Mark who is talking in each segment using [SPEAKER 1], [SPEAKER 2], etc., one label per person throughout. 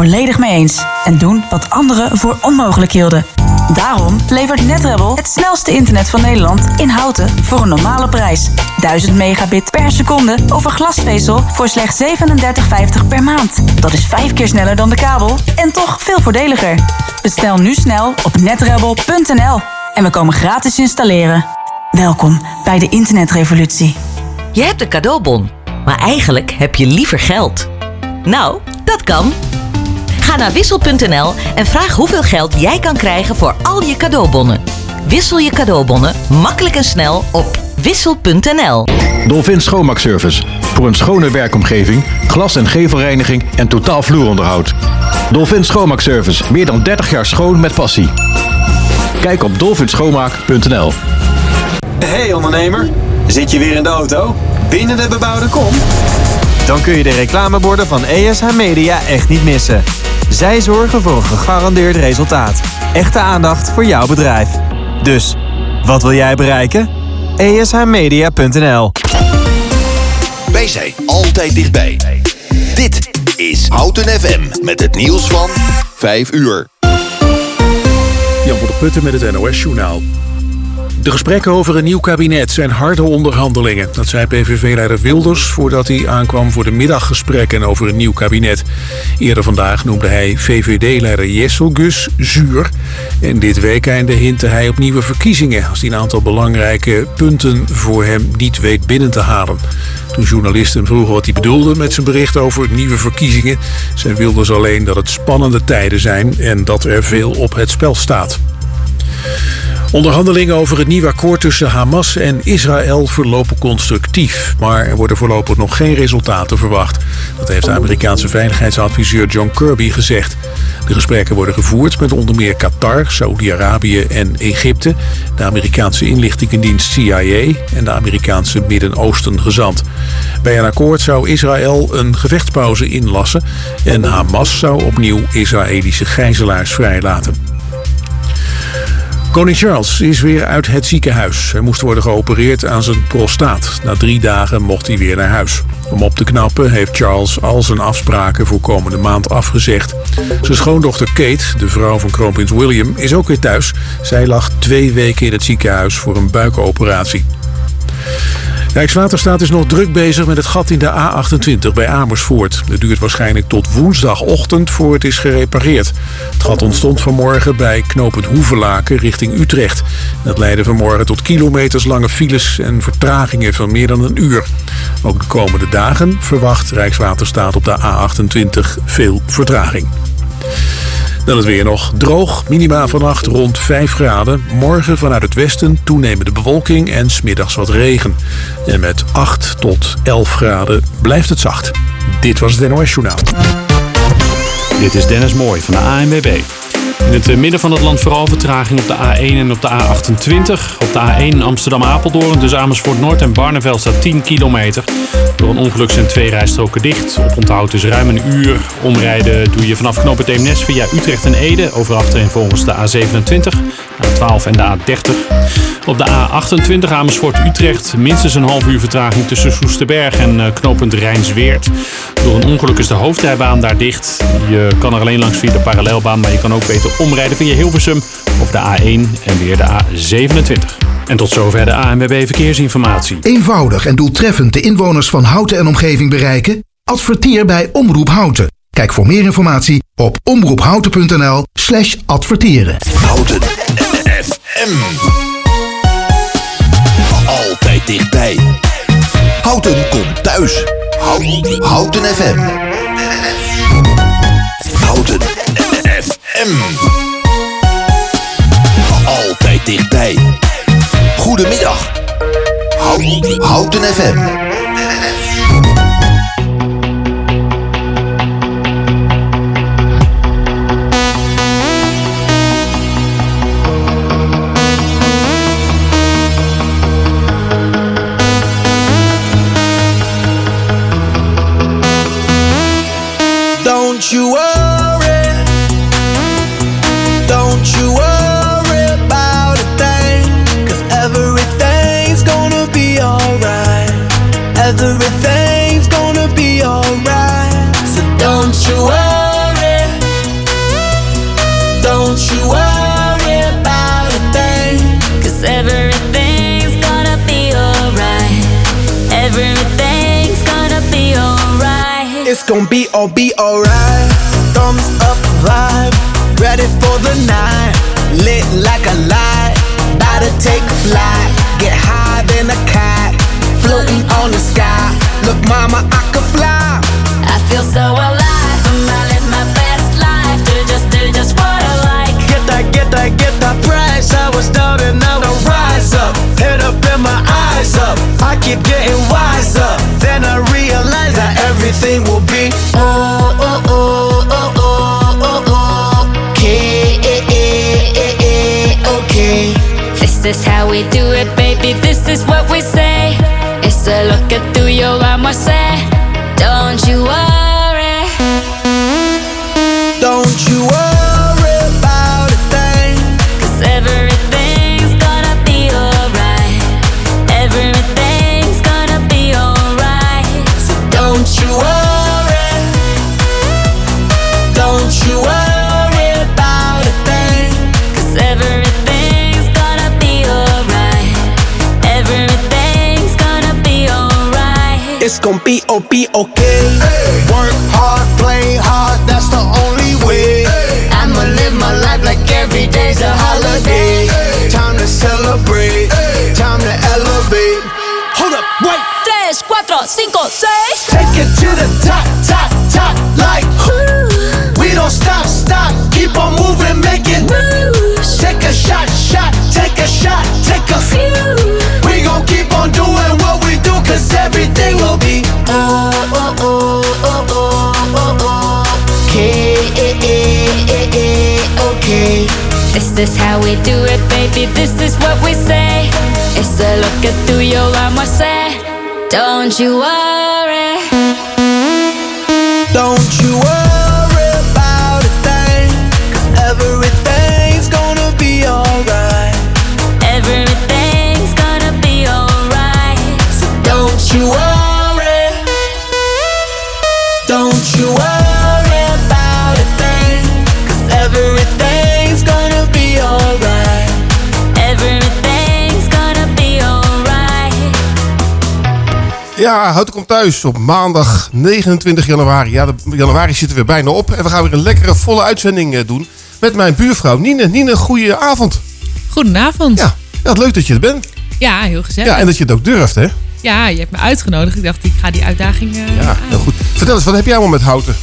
[SPEAKER 1] volledig mee eens. En doen wat anderen voor onmogelijk hielden. Daarom levert NetRebel het snelste internet van Nederland in houten voor een normale prijs. 1000 megabit per seconde over glasvezel voor slechts 37,50 per maand. Dat is vijf keer sneller dan de kabel en toch veel voordeliger. Bestel nu snel op netrebel.nl en we komen gratis installeren. Welkom bij de internetrevolutie.
[SPEAKER 2] Je hebt een cadeaubon, maar eigenlijk heb je liever geld. Nou, dat kan. Ga naar wissel.nl en vraag hoeveel geld jij kan krijgen voor al je cadeaubonnen. Wissel je cadeaubonnen makkelijk en snel op wissel.nl.
[SPEAKER 3] Dolphin Schoonmaakservice. Voor een schone werkomgeving, glas- en gevelreiniging en totaal vloeronderhoud. Dolphin Schoonmaakservice. Meer dan 30 jaar schoon met passie. Kijk op dolphinschoonmaak.nl.
[SPEAKER 4] Hey ondernemer, zit je weer in de auto? Binnen de bebouwde kom? Dan kun je de reclameborden van ESH Media echt niet missen. Zij zorgen voor een gegarandeerd resultaat. Echte aandacht voor jouw bedrijf. Dus, wat wil jij bereiken? ESHmedia.nl
[SPEAKER 5] Wij zijn altijd dichtbij. Dit is Houten FM met het nieuws van 5 uur.
[SPEAKER 6] Jan van der Putten met het NOS Journaal. De gesprekken over een nieuw kabinet zijn harde onderhandelingen. Dat zei PVV-leider Wilders voordat hij aankwam voor de middaggesprekken over een nieuw kabinet. Eerder vandaag noemde hij VVD-leider Jesselgus zuur. En dit weekend hintte hij op nieuwe verkiezingen... als hij een aantal belangrijke punten voor hem niet weet binnen te halen. Toen journalisten vroegen wat hij bedoelde met zijn bericht over nieuwe verkiezingen... zei Wilders alleen dat het spannende tijden zijn en dat er veel op het spel staat. Onderhandelingen over het nieuwe akkoord tussen Hamas en Israël verlopen constructief. Maar er worden voorlopig nog geen resultaten verwacht. Dat heeft de Amerikaanse veiligheidsadviseur John Kirby gezegd. De gesprekken worden gevoerd met onder meer Qatar, Saoedi-Arabië en Egypte... de Amerikaanse inlichtingendienst CIA en de Amerikaanse Midden-Oosten gezant. Bij een akkoord zou Israël een gevechtspauze inlassen... en Hamas zou opnieuw Israëlische gijzelaars vrijlaten. Koning Charles is weer uit het ziekenhuis. Hij moest worden geopereerd aan zijn prostaat. Na drie dagen mocht hij weer naar huis. Om op te knappen heeft Charles al zijn afspraken voor komende maand afgezegd. Zijn schoondochter Kate, de vrouw van kroonprins William, is ook weer thuis. Zij lag twee weken in het ziekenhuis voor een buikoperatie. Rijkswaterstaat is nog druk bezig met het gat in de A28 bij Amersfoort. Het duurt waarschijnlijk tot woensdagochtend voor het is gerepareerd. Het gat ontstond vanmorgen bij knooppunt Hoevelaken richting Utrecht. Dat leidde vanmorgen tot kilometers lange files en vertragingen van meer dan een uur. Ook de komende dagen verwacht Rijkswaterstaat op de A28 veel vertraging. Dan het weer nog droog. Minima vannacht rond 5 graden. Morgen vanuit het westen toenemende bewolking en smiddags wat regen. En met 8 tot 11 graden blijft het zacht. Dit was het NOS Journaal.
[SPEAKER 7] Dit is Dennis Mooi van de ANWB. In het midden van het land vooral vertraging op de A1 en op de A28. Op de A1 Amsterdam-Apeldoorn, dus Amersfoort Noord en Barneveld staat 10 kilometer. Door een ongeluk zijn twee rijstroken dicht. Op onthoud is ruim een uur. Omrijden doe je vanaf knooppunt Eemnes via Utrecht en Ede. Over achterin volgens de A27, A12 en de A30. Op de A28 Amersfoort-Utrecht minstens een half uur vertraging tussen Soesterberg en eh, knooppunt Rijnsweert. Door een ongeluk is de hoofdrijbaan daar dicht. Je kan er alleen langs via de parallelbaan, maar je kan ook beter omrijden via Hilversum of de A1 en weer de A27. En tot zover de ANWB Verkeersinformatie.
[SPEAKER 8] Eenvoudig en doeltreffend de inwoners van Houten en omgeving bereiken? Adverteer bij Omroep Houten. Kijk voor meer informatie op omroephouten.nl slash adverteren.
[SPEAKER 5] Houten FM. Altijd dichtbij. Houten komt thuis. Houten, Houten FM. Houten FM. Altijd dichtbij. Goedemiddag. Houten, FM.
[SPEAKER 9] Be
[SPEAKER 10] all be alright. Thumbs up vibe, ready for the night. Lit like a light, about to take flight. Get high than a cat, floating on the sky. Look, mama, I could fly.
[SPEAKER 11] I feel so alive. This how we do it,
[SPEAKER 10] con P.O.P. ok. Hey. Okay.
[SPEAKER 11] This is how we do it, baby. This is what we say. It's a look at through your armor, say. Don't you worry.
[SPEAKER 12] Ja, Houten komt thuis op maandag 29 januari. Ja, de januari zit er weer bijna op. En we gaan weer een lekkere volle uitzending eh, doen met mijn buurvrouw Nine. Nine, goeie avond.
[SPEAKER 13] Goedenavond.
[SPEAKER 12] Ja, ja, leuk dat je er bent.
[SPEAKER 13] Ja, heel gezellig.
[SPEAKER 12] Ja, en dat je het ook durft, hè?
[SPEAKER 13] Ja, je hebt me uitgenodigd. Ik dacht, ik ga die uitdaging eh,
[SPEAKER 12] Ja,
[SPEAKER 13] aan.
[SPEAKER 12] heel goed. Vertel eens, wat heb jij allemaal met houten?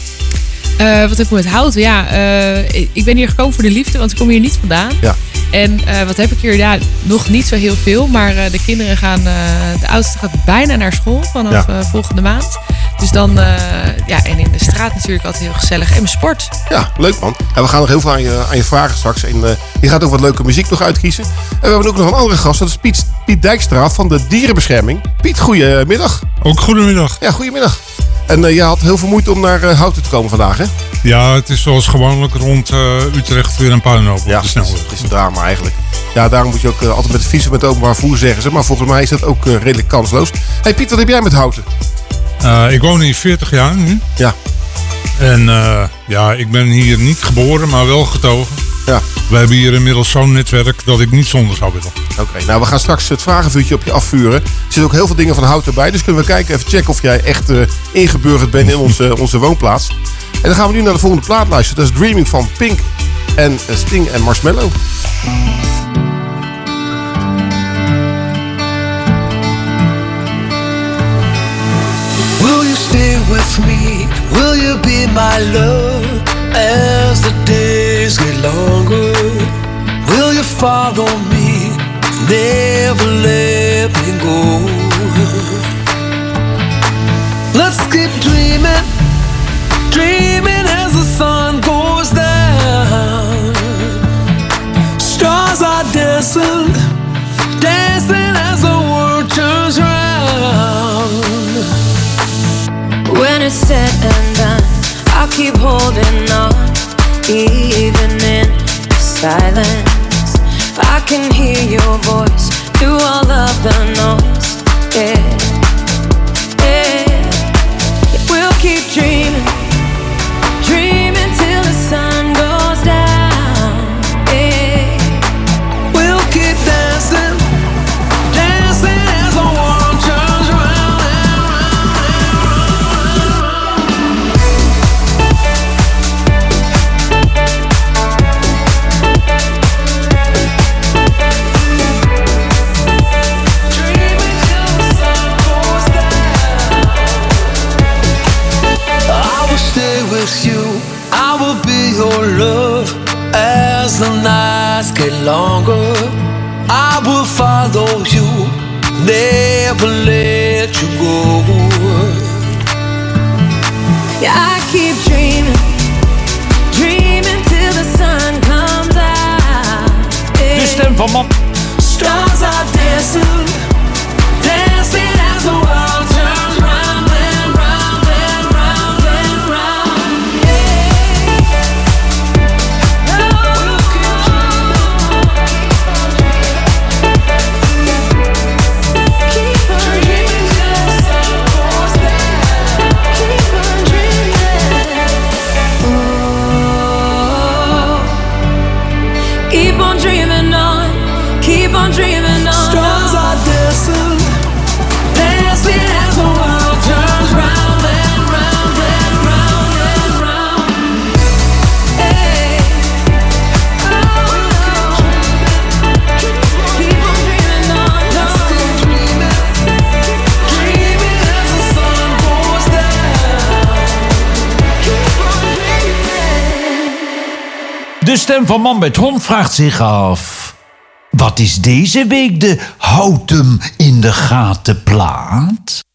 [SPEAKER 13] Eh, wat heb ik met houten? Ja, ik ben hier gekomen voor de liefde, want ik kom hier niet vandaan.
[SPEAKER 12] Ja.
[SPEAKER 13] En eh, wat heb ik hier? Ja, nog niet zo heel veel. Maar eh, de kinderen gaan, eh, de oudste gaat bijna naar school vanaf
[SPEAKER 12] Ja.
[SPEAKER 13] volgende maand. Dus dan, eh, ja, en in de straat natuurlijk altijd heel gezellig. En mijn sport.
[SPEAKER 12] Ja, leuk man. En we gaan nog heel veel aan je, aan je vragen straks. En eh, je gaat ook wat leuke muziek nog uitkiezen. En we hebben ook nog een andere gast. Dat is Piet, Piet Dijkstra van de Dierenbescherming. Piet, goedemiddag.
[SPEAKER 14] Ook goedemiddag.
[SPEAKER 12] Ja, goedemiddag. En eh, jij had heel veel moeite om naar eh, Houten te komen vandaag, hè?
[SPEAKER 14] Ja, het is zoals gewoonlijk rond eh, Utrecht weer een puinhoop
[SPEAKER 12] Ja,
[SPEAKER 14] de snelweg.
[SPEAKER 12] Het is een drama eigenlijk. Ja, daarom moet je ook altijd met de fietsen met openbaar voer zeggen ze. Maar volgens mij is dat ook redelijk kansloos. hey Piet, wat heb jij met houten?
[SPEAKER 14] Ik woon hier 40 jaar nu.
[SPEAKER 12] Ja.
[SPEAKER 14] En ja, ik ben hier niet geboren, maar wel getogen.
[SPEAKER 12] Ja.
[SPEAKER 14] We hebben hier inmiddels zo'n netwerk dat ik niet zonder zou willen.
[SPEAKER 12] Oké, nou we gaan straks het vragenvuurtje op je afvuren. Er zitten ook heel veel dingen van houten bij. Dus kunnen we kijken, even checken of jij echt eh, ingeburgerd bent in onze, onze woonplaats. En dan gaan we nu naar de volgende plaat luisteren. Dat is Dreaming van Pink en eh, Sting en Marshmallow.
[SPEAKER 10] Will you stay with me? Will you be my love as the days get longer? Will you follow me? Never let me go.
[SPEAKER 15] stem van Man met Hond vraagt zich af. Wat is deze week de Houtem in de gaten plaat?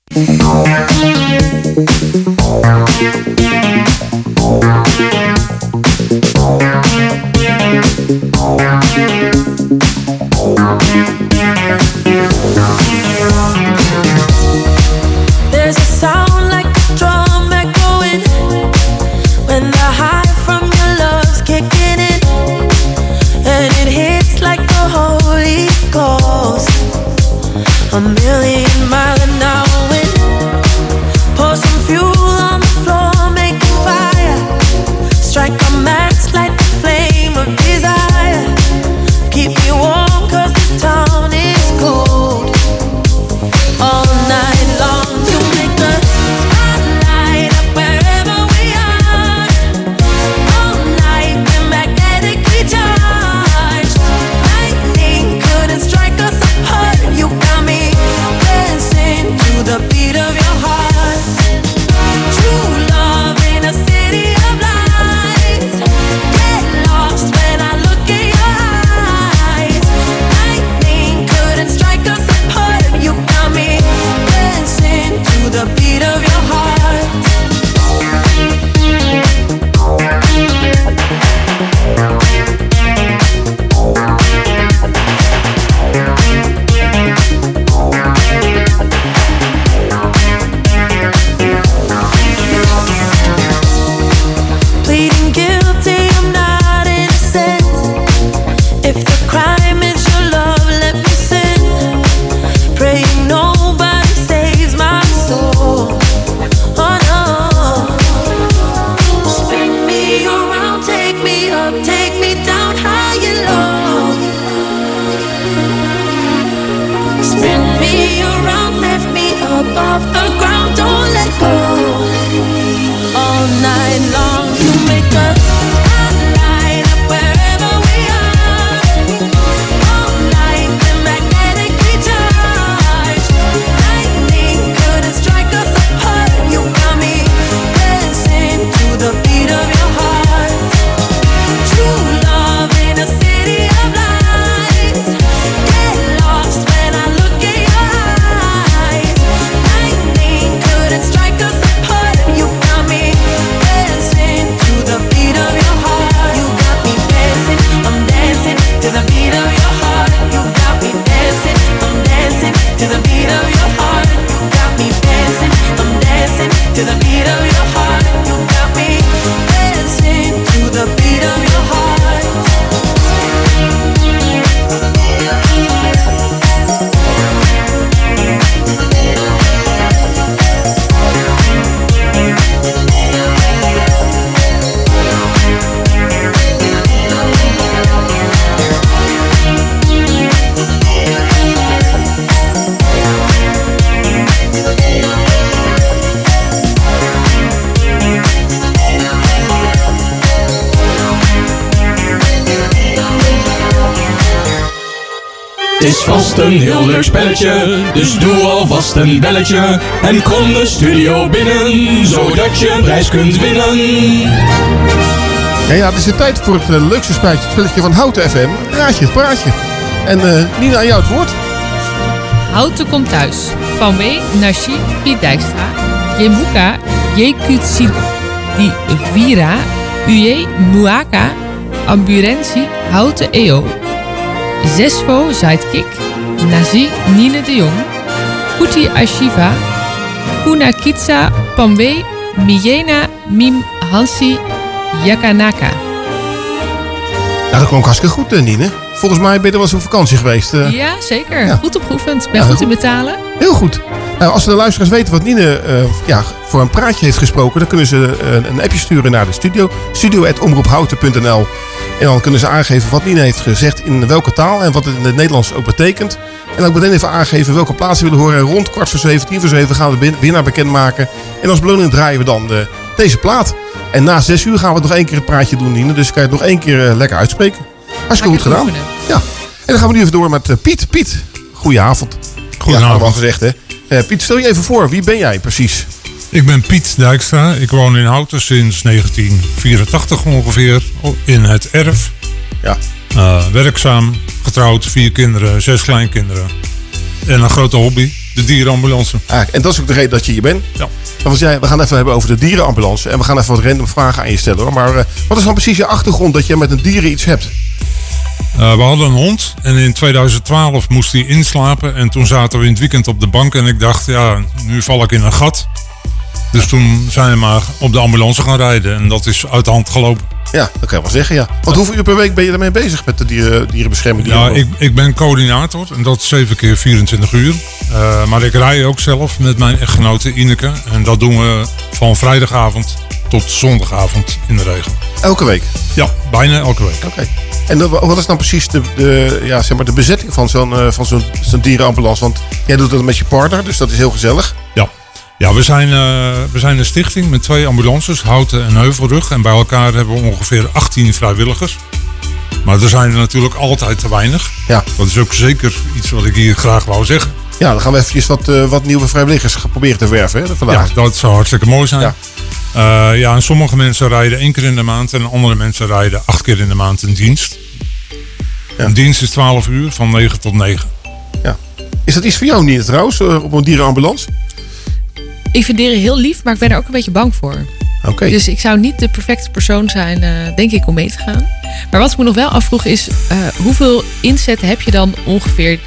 [SPEAKER 11] is
[SPEAKER 16] vast een heel leuk spelletje, dus doe alvast een belletje. En kom de studio binnen, zodat je een prijs kunt winnen.
[SPEAKER 12] Ja, ja, het is de tijd voor het uh, leukste spelletje, spelletje van Houten FM. Raadje praatje. En eh, Nina, aan jou het woord.
[SPEAKER 13] Houten komt thuis. Van W, Nashi, Piet Dijkstra, Jembuka, Di Vira, Uje, Muaka, Amburensi, Houten EO. Zesvo Sidekick. Nazi Nine de Jong. Kuti Ashiva. Kuna Kitsa Panwe Miena Mim Hansi Yakanaka.
[SPEAKER 12] Ja, dat klonk hartstikke goed, eh, Nine. Volgens mij ben je er wel eens op vakantie geweest. eh.
[SPEAKER 13] Ja, zeker.
[SPEAKER 12] Ja.
[SPEAKER 13] Goed opgeoefend. Ben
[SPEAKER 12] Ja,
[SPEAKER 13] goed in betalen.
[SPEAKER 12] Heel goed. Nou, als de luisteraars weten wat Nine eh, ja, voor een praatje heeft gesproken, dan kunnen ze eh, een appje sturen naar de studio. studio.omroephouten.nl En dan kunnen ze aangeven wat Nine heeft gezegd in welke taal en wat het in het Nederlands ook betekent. En ook meteen even aangeven welke plaats ze willen horen. En rond kwart voor zeven, tien voor zeven gaan we de win- winnaar bekendmaken. En als beloning draaien we dan de, deze plaat. En na zes uur gaan we nog één keer het praatje doen, Nine. Dus kan je het nog één keer eh, lekker uitspreken. Hartstikke goed gedaan. Ja. En dan gaan we nu even door met eh, Piet. Piet, goedenavond.
[SPEAKER 14] Goedenavond.
[SPEAKER 12] Ja, allemaal gezegd, hè. Eh, Piet, stel je even voor. Wie ben jij precies?
[SPEAKER 14] Ik ben Piet Dijkstra. Ik woon in Houten sinds 1984 ongeveer. In het erf.
[SPEAKER 12] Ja.
[SPEAKER 14] Eh, werkzaam, getrouwd, vier kinderen, zes kleinkinderen. En een grote hobby, de dierenambulance.
[SPEAKER 12] Ah, en dat is ook de reden dat je hier bent.
[SPEAKER 14] Ja.
[SPEAKER 12] Want jij, we gaan even hebben over de dierenambulance. En we gaan even wat random vragen aan je stellen. Hoor. Maar eh, wat is dan precies je achtergrond dat je met een dieren iets hebt?
[SPEAKER 14] Eh, we hadden een hond en in 2012 moest hij inslapen. En toen zaten we in het weekend op de bank en ik dacht, ja, nu val ik in een gat. Dus toen zijn we maar op de ambulance gaan rijden en dat is uit de hand gelopen.
[SPEAKER 12] Ja, dat kan je wel zeggen, ja. Want hoeveel uur per week ben je ermee bezig met de dieren, dierenbescherming?
[SPEAKER 14] Ja, ik, ik ben coördinator en dat is 7 keer 24 uur. Eh, maar ik rij ook zelf met mijn echtgenote Ineke. En dat doen we van vrijdagavond tot zondagavond in de regel.
[SPEAKER 12] Elke week?
[SPEAKER 14] Ja, bijna elke week.
[SPEAKER 12] Oké. En wat is dan precies de, de, ja, zeg maar de bezetting van zo'n eh, van zo'n zo'n dierenambulance? Want jij doet dat met je partner, dus dat is heel gezellig.
[SPEAKER 14] Ja. Ja, we zijn, eh, we zijn een stichting met twee ambulances, Houten en Heuvelrug. En bij elkaar hebben we ongeveer 18 vrijwilligers. Maar er zijn er natuurlijk altijd te weinig.
[SPEAKER 12] Ja.
[SPEAKER 14] Dat is ook zeker iets wat ik hier graag wou zeggen.
[SPEAKER 12] Ja, dan gaan we eventjes wat, eh, wat nieuwe vrijwilligers proberen te werven hè, vandaag.
[SPEAKER 14] Ja, dat zou hartstikke mooi zijn.
[SPEAKER 12] Ja.
[SPEAKER 14] Ja. ja, en sommige mensen rijden één keer in de maand en andere mensen rijden acht keer in de maand een dienst. Een dienst is 12 uur van 9 tot 9.
[SPEAKER 12] Ja. Is dat iets voor jou niet trouwens, eh, op een dierenambulance?
[SPEAKER 13] Ik vind dieren heel lief, maar ik ben er ook een beetje bang voor.
[SPEAKER 12] Oké.
[SPEAKER 13] Dus ik zou niet de perfecte persoon zijn, eh, denk ik, om mee te gaan. Maar wat ik me nog wel afvroeg is, eh, hoeveel inzet heb je dan ongeveer?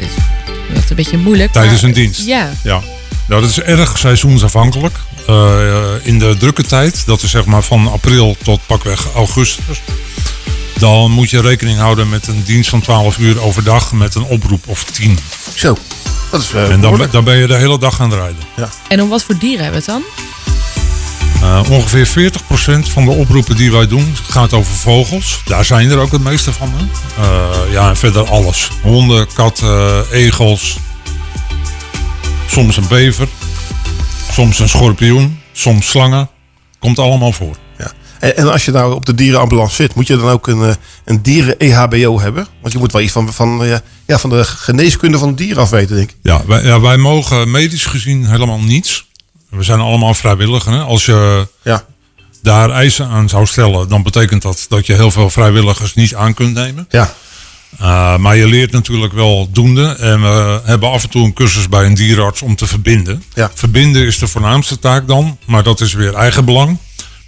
[SPEAKER 13] Dat is een beetje moeilijk.
[SPEAKER 14] Tijdens
[SPEAKER 13] maar-
[SPEAKER 14] een dienst.
[SPEAKER 13] Ja.
[SPEAKER 14] ja. Nou, dat is erg seizoensafhankelijk. Eh, in de drukke tijd, dat is zeg maar van april tot pakweg augustus. Dan moet je rekening houden met een dienst van 12 uur overdag met een oproep of 10.
[SPEAKER 12] Zo, dat is
[SPEAKER 14] En dan, dan ben je de hele dag aan het rijden.
[SPEAKER 12] Ja.
[SPEAKER 13] En om wat voor dieren hebben we het dan?
[SPEAKER 14] Eh, ongeveer 40% van de oproepen die wij doen gaat over vogels. Daar zijn er ook het meeste van. Hè? Eh, ja, en verder alles. Honden, katten, egels. Soms een bever. Soms een schorpioen. Soms slangen. Komt allemaal voor.
[SPEAKER 12] Ja. En, en als je nou op de dierenambulance zit, moet je dan ook een, eh, een dieren-EHBO hebben? Want je moet wel iets van, van, ja, van de geneeskunde van het dier af weten, denk ik.
[SPEAKER 14] Ja wij, ja, wij mogen medisch gezien helemaal niets. We zijn allemaal vrijwilliger. Hè? Als je
[SPEAKER 12] Ja.
[SPEAKER 14] daar eisen aan zou stellen, dan betekent dat dat je heel veel vrijwilligers niet aan kunt nemen.
[SPEAKER 12] Ja.
[SPEAKER 14] Uh, maar je leert natuurlijk wel doende. En we hebben af en toe een cursus bij een dierenarts om te verbinden.
[SPEAKER 12] Ja.
[SPEAKER 14] Verbinden is de voornaamste taak dan. Maar dat is weer eigen belang.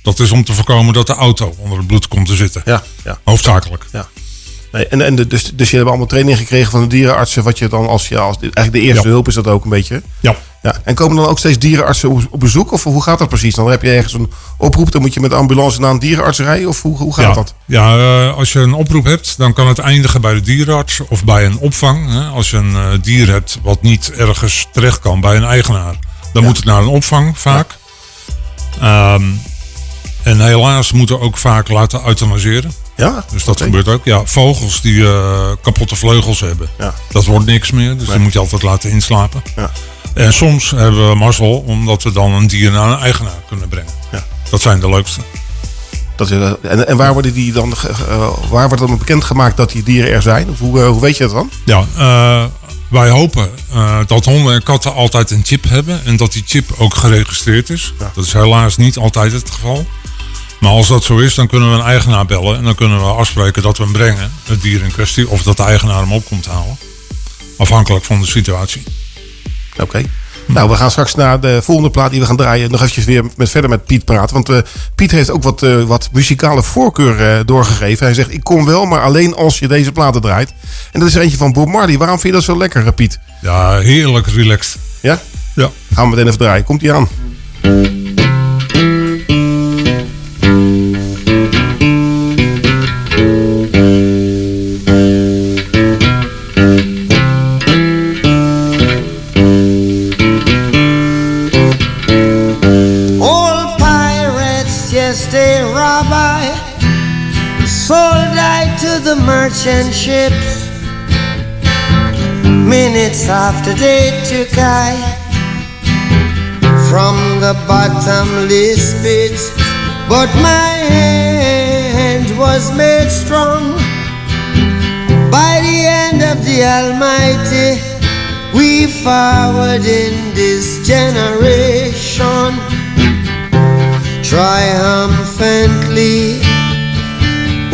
[SPEAKER 14] Dat is om te voorkomen dat de auto onder het bloed komt te zitten.
[SPEAKER 12] Ja, ja.
[SPEAKER 14] Hoofdzakelijk.
[SPEAKER 12] Ja. Nee, en, en de, dus, dus je hebt allemaal training gekregen van de dierenartsen, wat je dan als, ja, als eigenlijk de eerste
[SPEAKER 14] Ja.
[SPEAKER 12] hulp is dat ook een beetje.
[SPEAKER 14] Ja.
[SPEAKER 12] Ja. En komen dan ook steeds dierenartsen op, op bezoek? Of hoe gaat dat precies? Dan heb je ergens een oproep, dan moet je met de ambulance naar een dierenarts rijden? Of hoe, hoe gaat
[SPEAKER 14] ja,
[SPEAKER 12] dat?
[SPEAKER 14] Ja, eh, als je een oproep hebt, dan kan het eindigen bij de dierenarts of bij een opvang. Hè. Als je een eh, dier hebt wat niet ergens terecht kan bij een eigenaar, dan moet het naar een opvang vaak. Ehm, en helaas moeten ook vaak laten euthanaseren.
[SPEAKER 12] Ja?
[SPEAKER 14] Dus dat gebeurt ook. Ja, vogels die eh, kapotte vleugels hebben,
[SPEAKER 12] Ja.
[SPEAKER 14] dat wordt niks meer. Dus
[SPEAKER 12] Nee.
[SPEAKER 14] die moet je altijd laten inslapen.
[SPEAKER 12] Ja.
[SPEAKER 14] En soms hebben we mazzel omdat we dan een dier naar een eigenaar kunnen brengen.
[SPEAKER 12] Ja.
[SPEAKER 14] Dat zijn de leukste.
[SPEAKER 12] Dat, is, eh, en, en waar worden die dan, eh, waar wordt dan bekendgemaakt dat die dieren er zijn? Of hoe, eh, hoe weet je dat dan?
[SPEAKER 14] Ja, wij hopen dat honden en katten altijd een chip hebben en dat die chip ook geregistreerd is. Dat is helaas niet altijd het geval. Maar als dat zo is, dan kunnen we een eigenaar bellen. En dan kunnen we afspreken dat we hem brengen. Het dier in kwestie. Of dat de eigenaar hem op komt halen. Afhankelijk van de situatie.
[SPEAKER 12] Oké. Nou, we gaan straks naar de volgende plaat die we gaan draaien. Nog eventjes weer met, verder met Piet praten. Want eh, Piet heeft ook wat, eh, wat muzikale voorkeur eh, doorgegeven. Hij zegt, ik kom wel, maar alleen als je deze platen draait. En dat is er eentje van Bob Marley. Waarom vind je dat zo lekker, Piet?
[SPEAKER 14] Ja, heerlijk relaxed.
[SPEAKER 12] Ja?
[SPEAKER 14] Ja.
[SPEAKER 12] Gaan we meteen even draaien. Komt ie aan.
[SPEAKER 9] The merchant ships. Minutes after they took I from the bottomless pit. But my hand was made strong by the hand of the Almighty. We forward in this generation triumphantly.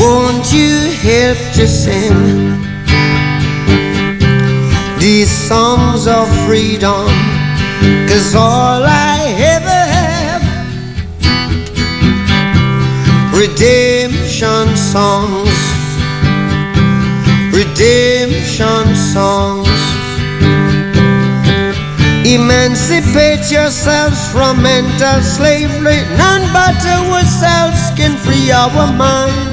[SPEAKER 9] Won't you help to sing these songs of freedom? Cause all I ever have, redemption songs, redemption songs. Emancipate yourselves from mental slavery. None but ourselves can free our minds.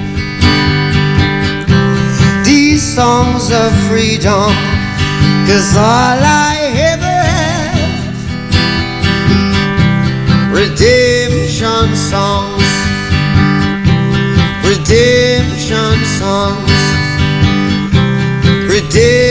[SPEAKER 9] songs of freedom? Cause all I ever have, redemption songs, redemption songs, redemption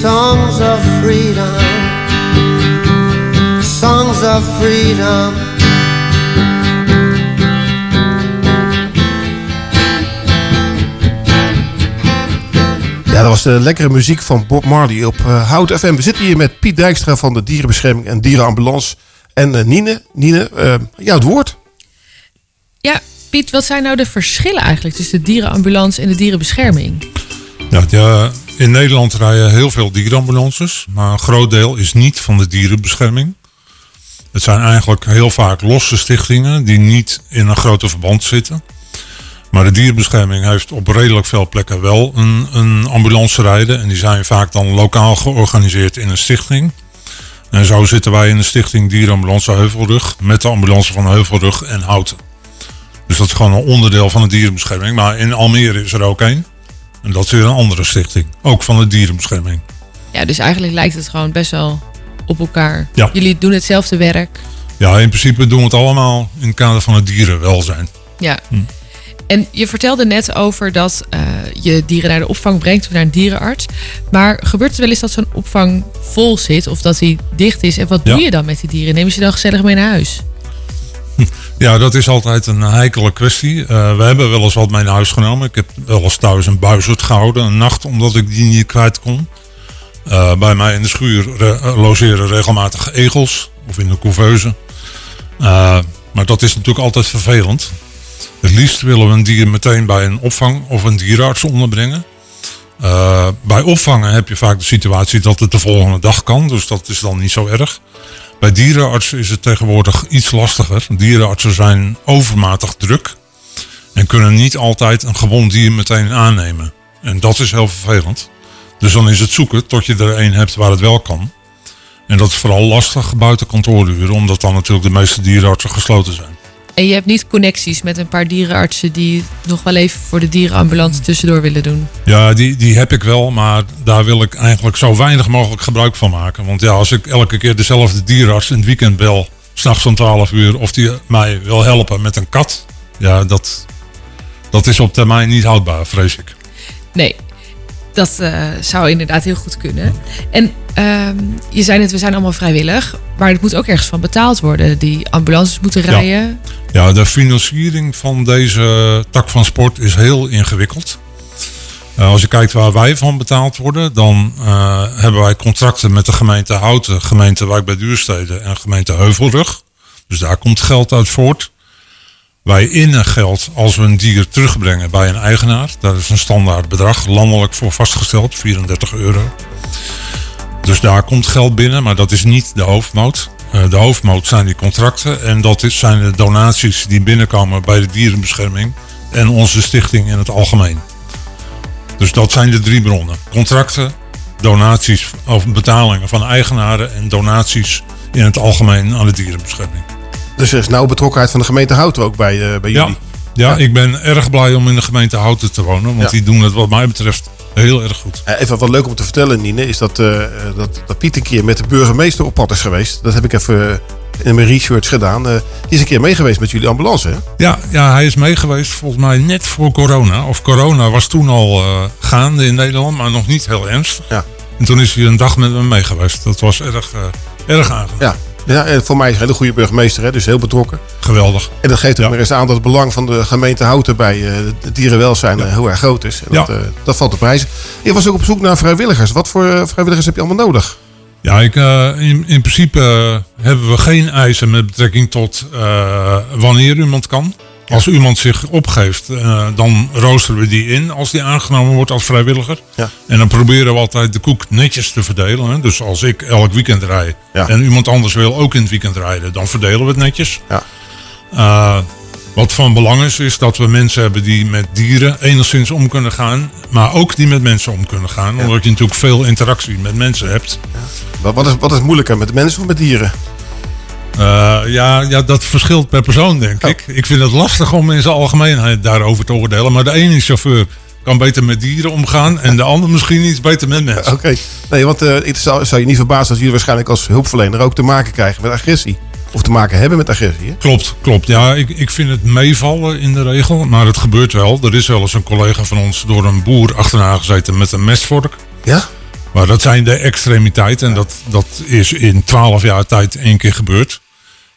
[SPEAKER 9] Songs of freedom, songs of freedom.
[SPEAKER 12] Ja, dat was de lekkere muziek van Bob Marley op eh, Hout FM. We zitten hier met Piet Dijkstra van de Dierenbescherming en Dierenambulance. En eh, Nine, Nine eh, ja, het woord.
[SPEAKER 13] Ja, Piet, wat zijn nou de verschillen eigenlijk tussen de dierenambulance en de dierenbescherming?
[SPEAKER 14] Ja, ja, in Nederland rijden heel veel dierenambulances. Maar een groot deel is niet van de dierenbescherming. Het zijn eigenlijk heel vaak losse stichtingen die niet in een grote verband zitten. Maar de dierenbescherming heeft op redelijk veel plekken wel een, een ambulance rijden. En die zijn vaak dan lokaal georganiseerd in een stichting. En zo zitten wij in de stichting Dierenambulance Heuvelrug met de ambulance van Heuvelrug en Houten. Dus dat is gewoon een onderdeel van de dierenbescherming. Maar in Almere is er ook één. En dat is weer een andere stichting. Ook van de dierenbescherming.
[SPEAKER 13] Ja, dus eigenlijk lijkt het gewoon best wel op elkaar.
[SPEAKER 14] Ja.
[SPEAKER 13] Jullie doen hetzelfde werk.
[SPEAKER 14] Ja, in principe doen we het allemaal in het kader van het dierenwelzijn.
[SPEAKER 13] Ja. En je vertelde net over dat eh, je dieren naar de opvang brengt of naar een dierenarts. Maar gebeurt het wel eens dat zo'n opvang vol zit of dat die dicht is? En wat
[SPEAKER 14] Ja.
[SPEAKER 13] doe je dan met die dieren? Neem je ze dan gezellig mee naar huis?
[SPEAKER 14] Ja, dat is altijd een heikele kwestie. Eh, we hebben wel eens wat mee naar huis genomen. Ik heb wel eens thuis een buizerd gehouden, een nacht, omdat ik die niet kwijt kon. Eh, bij mij in de schuur eh, logeren regelmatig egels, of in de couveuse. Maar dat is natuurlijk altijd vervelend. Het liefst willen we een dier meteen bij een opvang of een dierenarts onderbrengen. Bij opvangen heb je vaak de situatie dat het de volgende dag kan, dus dat is dan niet zo erg. Bij dierenartsen is het tegenwoordig iets lastiger. Dierenartsen zijn overmatig druk en kunnen niet altijd een gewond dier meteen aannemen. En dat is heel vervelend. Dus dan is het zoeken tot je er een hebt waar het wel kan. En dat is vooral lastig buiten kantooruren, omdat dan natuurlijk de meeste dierenartsen gesloten zijn.
[SPEAKER 13] En je hebt niet connecties met een paar dierenartsen die nog wel even voor de dierenambulance tussendoor willen doen.
[SPEAKER 14] Ja, die, die heb ik wel, maar daar wil ik eigenlijk zo weinig mogelijk gebruik van maken. Want ja, als ik elke keer dezelfde dierenarts in het weekend bel, s'nachts om 12 uur, of die mij wil helpen met een kat, ja, dat, dat is op termijn niet houdbaar, vrees ik.
[SPEAKER 13] Nee, dat eh, zou inderdaad heel goed kunnen. En ehm, je zei net, we zijn allemaal vrijwillig. Maar het moet ook ergens van betaald worden. Die ambulances moeten rijden.
[SPEAKER 14] Ja, de financiering van deze tak van sport is heel ingewikkeld. Eh, als je kijkt waar wij van betaald worden, dan eh, hebben wij contracten met de gemeente Houten, gemeente Wijk bij Duurstede en gemeente Heuvelrug. Dus daar komt geld uit voort. Wij innen geld als we een dier terugbrengen bij een eigenaar. Daar is een standaard bedrag landelijk voor vastgesteld, 34 euro. Dus daar komt geld binnen, maar dat is niet de hoofdmoot. Eh, de hoofdmoot zijn die contracten en dat zijn de donaties die binnenkomen bij de dierenbescherming en onze stichting in het algemeen. Dus dat zijn de drie bronnen. Contracten, donaties of betalingen van eigenaren en donaties in het algemeen aan de dierenbescherming.
[SPEAKER 12] Dus er is nauw betrokkenheid van de gemeente Houten ook bij, eh, bij jullie.
[SPEAKER 14] ja, ik ben erg blij om in de gemeente Houten te wonen, want
[SPEAKER 12] Ja.
[SPEAKER 14] die doen het wat mij betreft heel erg goed.
[SPEAKER 12] Eh, Even wat leuk om te vertellen, Nine, is dat, eh, dat, dat Piet een keer met de burgemeester op pad is geweest. Dat heb ik even in mijn research gedaan. Eh, die is een keer mee geweest met jullie ambulance, hè?
[SPEAKER 14] Ja, ja, hij is meegeweest volgens mij net voor corona. Of corona was toen al gaande in Nederland, maar nog niet heel ernstig.
[SPEAKER 12] Ja.
[SPEAKER 14] En toen is hij een dag met me meegeweest. Dat was erg, erg aangenaam.
[SPEAKER 12] Ja. Ja, en voor mij is hij een hele goede burgemeester, hè, dus heel betrokken.
[SPEAKER 14] Geweldig.
[SPEAKER 12] En dat geeft ook maar eens aan dat het belang van de gemeente Houten bij eh, het dierenwelzijn eh, heel erg groot is. En
[SPEAKER 14] Ja.
[SPEAKER 12] dat, eh, dat valt te prijzen. Je was ook op zoek naar vrijwilligers. Wat voor eh, vrijwilligers heb je allemaal nodig?
[SPEAKER 14] Ja, ik, eh, in, in principe eh, hebben we geen eisen met betrekking tot eh, wanneer iemand kan. Als iemand zich opgeeft, eh, dan roosteren we die in als die aangenomen wordt als vrijwilliger.
[SPEAKER 12] Ja.
[SPEAKER 14] En dan proberen we altijd de koek netjes te verdelen. Hè. Dus als ik elk weekend rijd
[SPEAKER 12] Ja.
[SPEAKER 14] en iemand anders wil ook in het weekend rijden, dan verdelen we het netjes.
[SPEAKER 12] Ja.
[SPEAKER 14] Eh, wat van belang is, is dat we mensen hebben die met dieren enigszins om kunnen gaan. Maar ook die met mensen om kunnen gaan. Omdat je natuurlijk veel interactie met mensen hebt.
[SPEAKER 12] Wat, wat, is, wat is moeilijker, met mensen of met dieren?
[SPEAKER 14] Eh, ja, ja, dat verschilt per persoon, denk
[SPEAKER 12] Oh.
[SPEAKER 14] ik. Ik vind het lastig om in zijn algemeenheid daarover te oordelen. Maar de ene chauffeur kan beter met dieren omgaan. En de ander misschien iets beter met mensen.
[SPEAKER 12] Oké. Nee, want eh, het zou, zou je niet verbazen als jullie waarschijnlijk als hulpverlener ook te maken krijgen met agressie. Of te maken hebben met agressie. Hè?
[SPEAKER 14] Klopt, klopt. Ja, ik, ik vind het meevallen in de regel. Maar het gebeurt wel. Er is wel eens een collega van ons door een boer achterna gezeten met een mesvork.
[SPEAKER 12] Ja?
[SPEAKER 14] Maar dat zijn de extremiteiten. En dat, dat is in twaalf jaar tijd één keer gebeurd.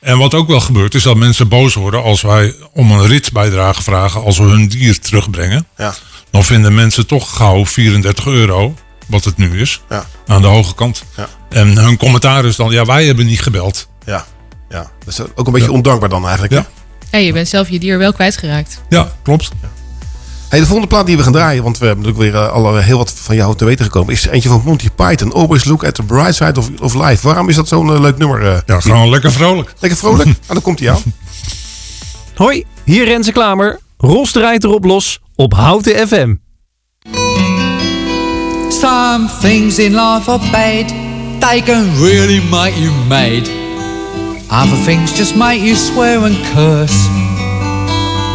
[SPEAKER 14] En wat ook wel gebeurt, is dat mensen boos worden als wij om een ritsbijdrage vragen als we hun dier terugbrengen.
[SPEAKER 12] Ja.
[SPEAKER 14] Dan vinden mensen toch gauw 34 euro, wat het nu is,
[SPEAKER 12] Ja.
[SPEAKER 14] aan de hoge kant.
[SPEAKER 12] Ja.
[SPEAKER 14] En hun commentaar is dan, ja, wij hebben niet gebeld.
[SPEAKER 12] Ja. ja. Dat is ook een beetje ondankbaar dan eigenlijk.
[SPEAKER 14] Ja.
[SPEAKER 12] hè?
[SPEAKER 13] Ja, je bent zelf je dier wel kwijtgeraakt.
[SPEAKER 14] Ja, klopt.
[SPEAKER 12] Hey, de volgende plaat die we gaan draaien, want we hebben natuurlijk weer eh, al eh, heel wat van jou te weten gekomen, is eentje van Monty Python. Always look at the bright side of, of life. Waarom is dat zo'n eh, leuk nummer?
[SPEAKER 14] Ja, gewoon lekker vrolijk.
[SPEAKER 12] Lekker vrolijk? ah, dan komt hij aan.
[SPEAKER 17] Hoi, hier Renze Klamer. Ros draait erop los op Houten FM.
[SPEAKER 18] Some things in life are bad, they can really make you mad. Other things just make you swear and curse.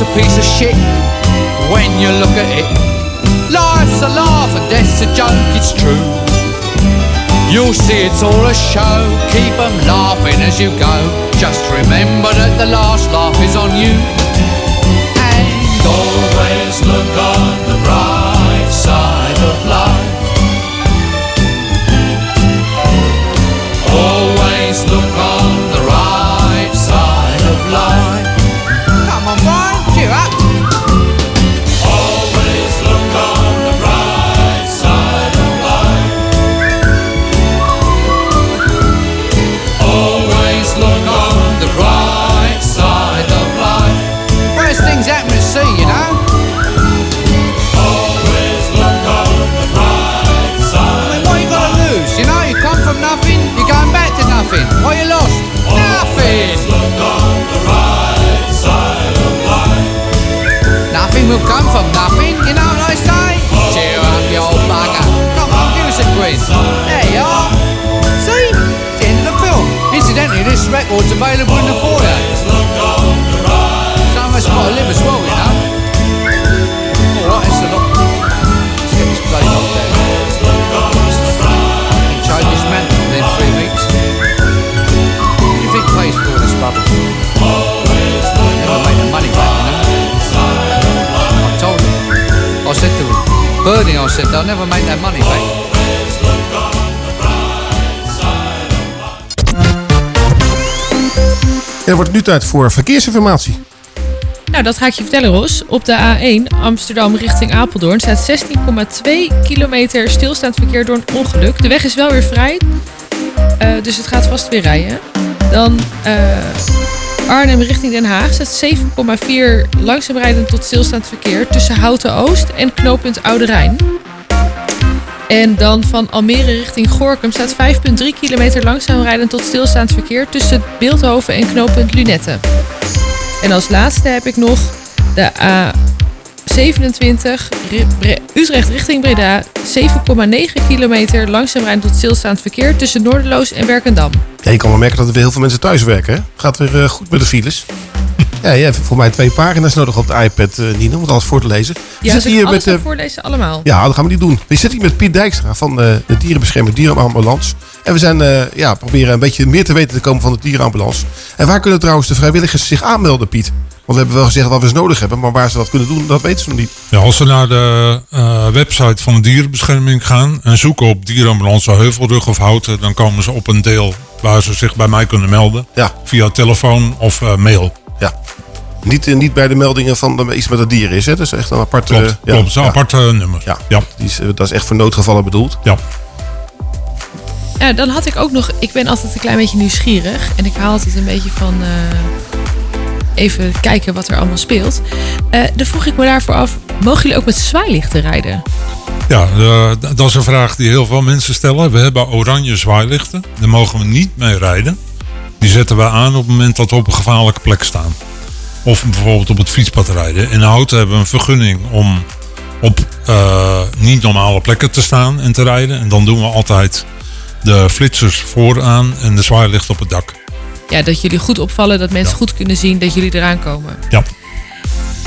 [SPEAKER 18] Life's a piece of shit when you look at it. Life's a laugh and death's a joke, it's true. You'll see it's all a show, keep 'em laughing as you go. Just remember that the last laugh is on you. Record's available in the foyer. Of us got to live as well, you know. Alright, it's a lot. Let's get this bloody lot down. Change this man within three weeks. What do you think pays for all this rubbish? Never make the money back, you know. I told him. I said to him, Bernie, I said, they'll never make that money back.
[SPEAKER 12] Dan wordt nu tijd voor verkeersinformatie.
[SPEAKER 13] Nou, dat ga ik je vertellen, Ros. Op de A1 Amsterdam richting Apeldoorn staat 16,2 kilometer stilstaand verkeer door een ongeluk. De weg is wel weer vrij, eh, dus het gaat vast weer rijden. Dan eh, Arnhem richting Den Haag staat 7,4 langzaam tot stilstaand verkeer tussen Houten Oost en knooppunt Oude Rijn. En dan van Almere richting Gorkum staat 5,3 kilometer langzaam rijdend tot stilstaand verkeer tussen Beeldhoven en knooppunt Lunette. En als laatste heb ik nog de A27 Ri- Bre- Utrecht richting Breda. 7,9 kilometer langzaam rijden tot stilstaand verkeer tussen Noorderloos en Werkendam.
[SPEAKER 12] Je kan wel merken dat er weer heel veel mensen thuis werken. Gaat weer eh, goed met de files. Ja, je hebt voor mij twee pagina's nodig op de iPad, eh Nina, om het alles voor te lezen. We
[SPEAKER 13] Ja,
[SPEAKER 12] zitten
[SPEAKER 13] dus
[SPEAKER 12] hier
[SPEAKER 13] alles
[SPEAKER 12] met, eh,
[SPEAKER 13] voorlezen allemaal.
[SPEAKER 12] Ja, dat gaan we niet doen. We zitten hier met Piet Dijkstra van eh, de Dierenbescherming Dierenambulance. En we zijn, eh, ja, proberen een beetje meer te weten te komen van de Dierenambulance. En waar kunnen trouwens de vrijwilligers zich aanmelden, Piet? Want we hebben wel gezegd wat we ze nodig hebben, maar waar ze dat kunnen doen, dat weten ze nog niet.
[SPEAKER 14] Ja, als ze naar de eh, website van de dierenbescherming gaan en zoeken op dierenambulance Heuvelrug of Houten, dan komen ze op een deel waar ze zich bij mij kunnen melden.
[SPEAKER 12] Ja.
[SPEAKER 14] Via telefoon of eh, mail.
[SPEAKER 12] Ja. Niet, eh, niet bij de meldingen van dat iets met het dier is, hè? Dat is echt een aparte...
[SPEAKER 14] Klopt,
[SPEAKER 12] eh,
[SPEAKER 14] klopt. Is een apart nummer.
[SPEAKER 12] Ja,
[SPEAKER 14] ja.
[SPEAKER 12] Die is, eh, dat is echt voor noodgevallen bedoeld.
[SPEAKER 14] Ja.
[SPEAKER 13] Ja, dan had ik ook nog... Ik ben altijd een klein beetje nieuwsgierig. En ik haal altijd een beetje van... eh, even kijken wat er allemaal speelt. Eh dan vroeg ik me daarvoor af... Mogen jullie ook met zwaailichten rijden?
[SPEAKER 14] Ja, eh, dat is een vraag die heel veel mensen stellen. We hebben oranje zwaailichten. Daar mogen we niet mee rijden. Die zetten we aan op het moment dat we op een gevaarlijke plek staan. Of bijvoorbeeld op het fietspad rijden. In Houten hebben we een vergunning om op eh, niet normale plekken te staan en te rijden. En dan doen we altijd De flitsers vooraan en de zwaailicht op het dak.
[SPEAKER 13] Ja, dat jullie goed opvallen, dat mensen goed kunnen zien dat jullie eraan komen.
[SPEAKER 14] Ja.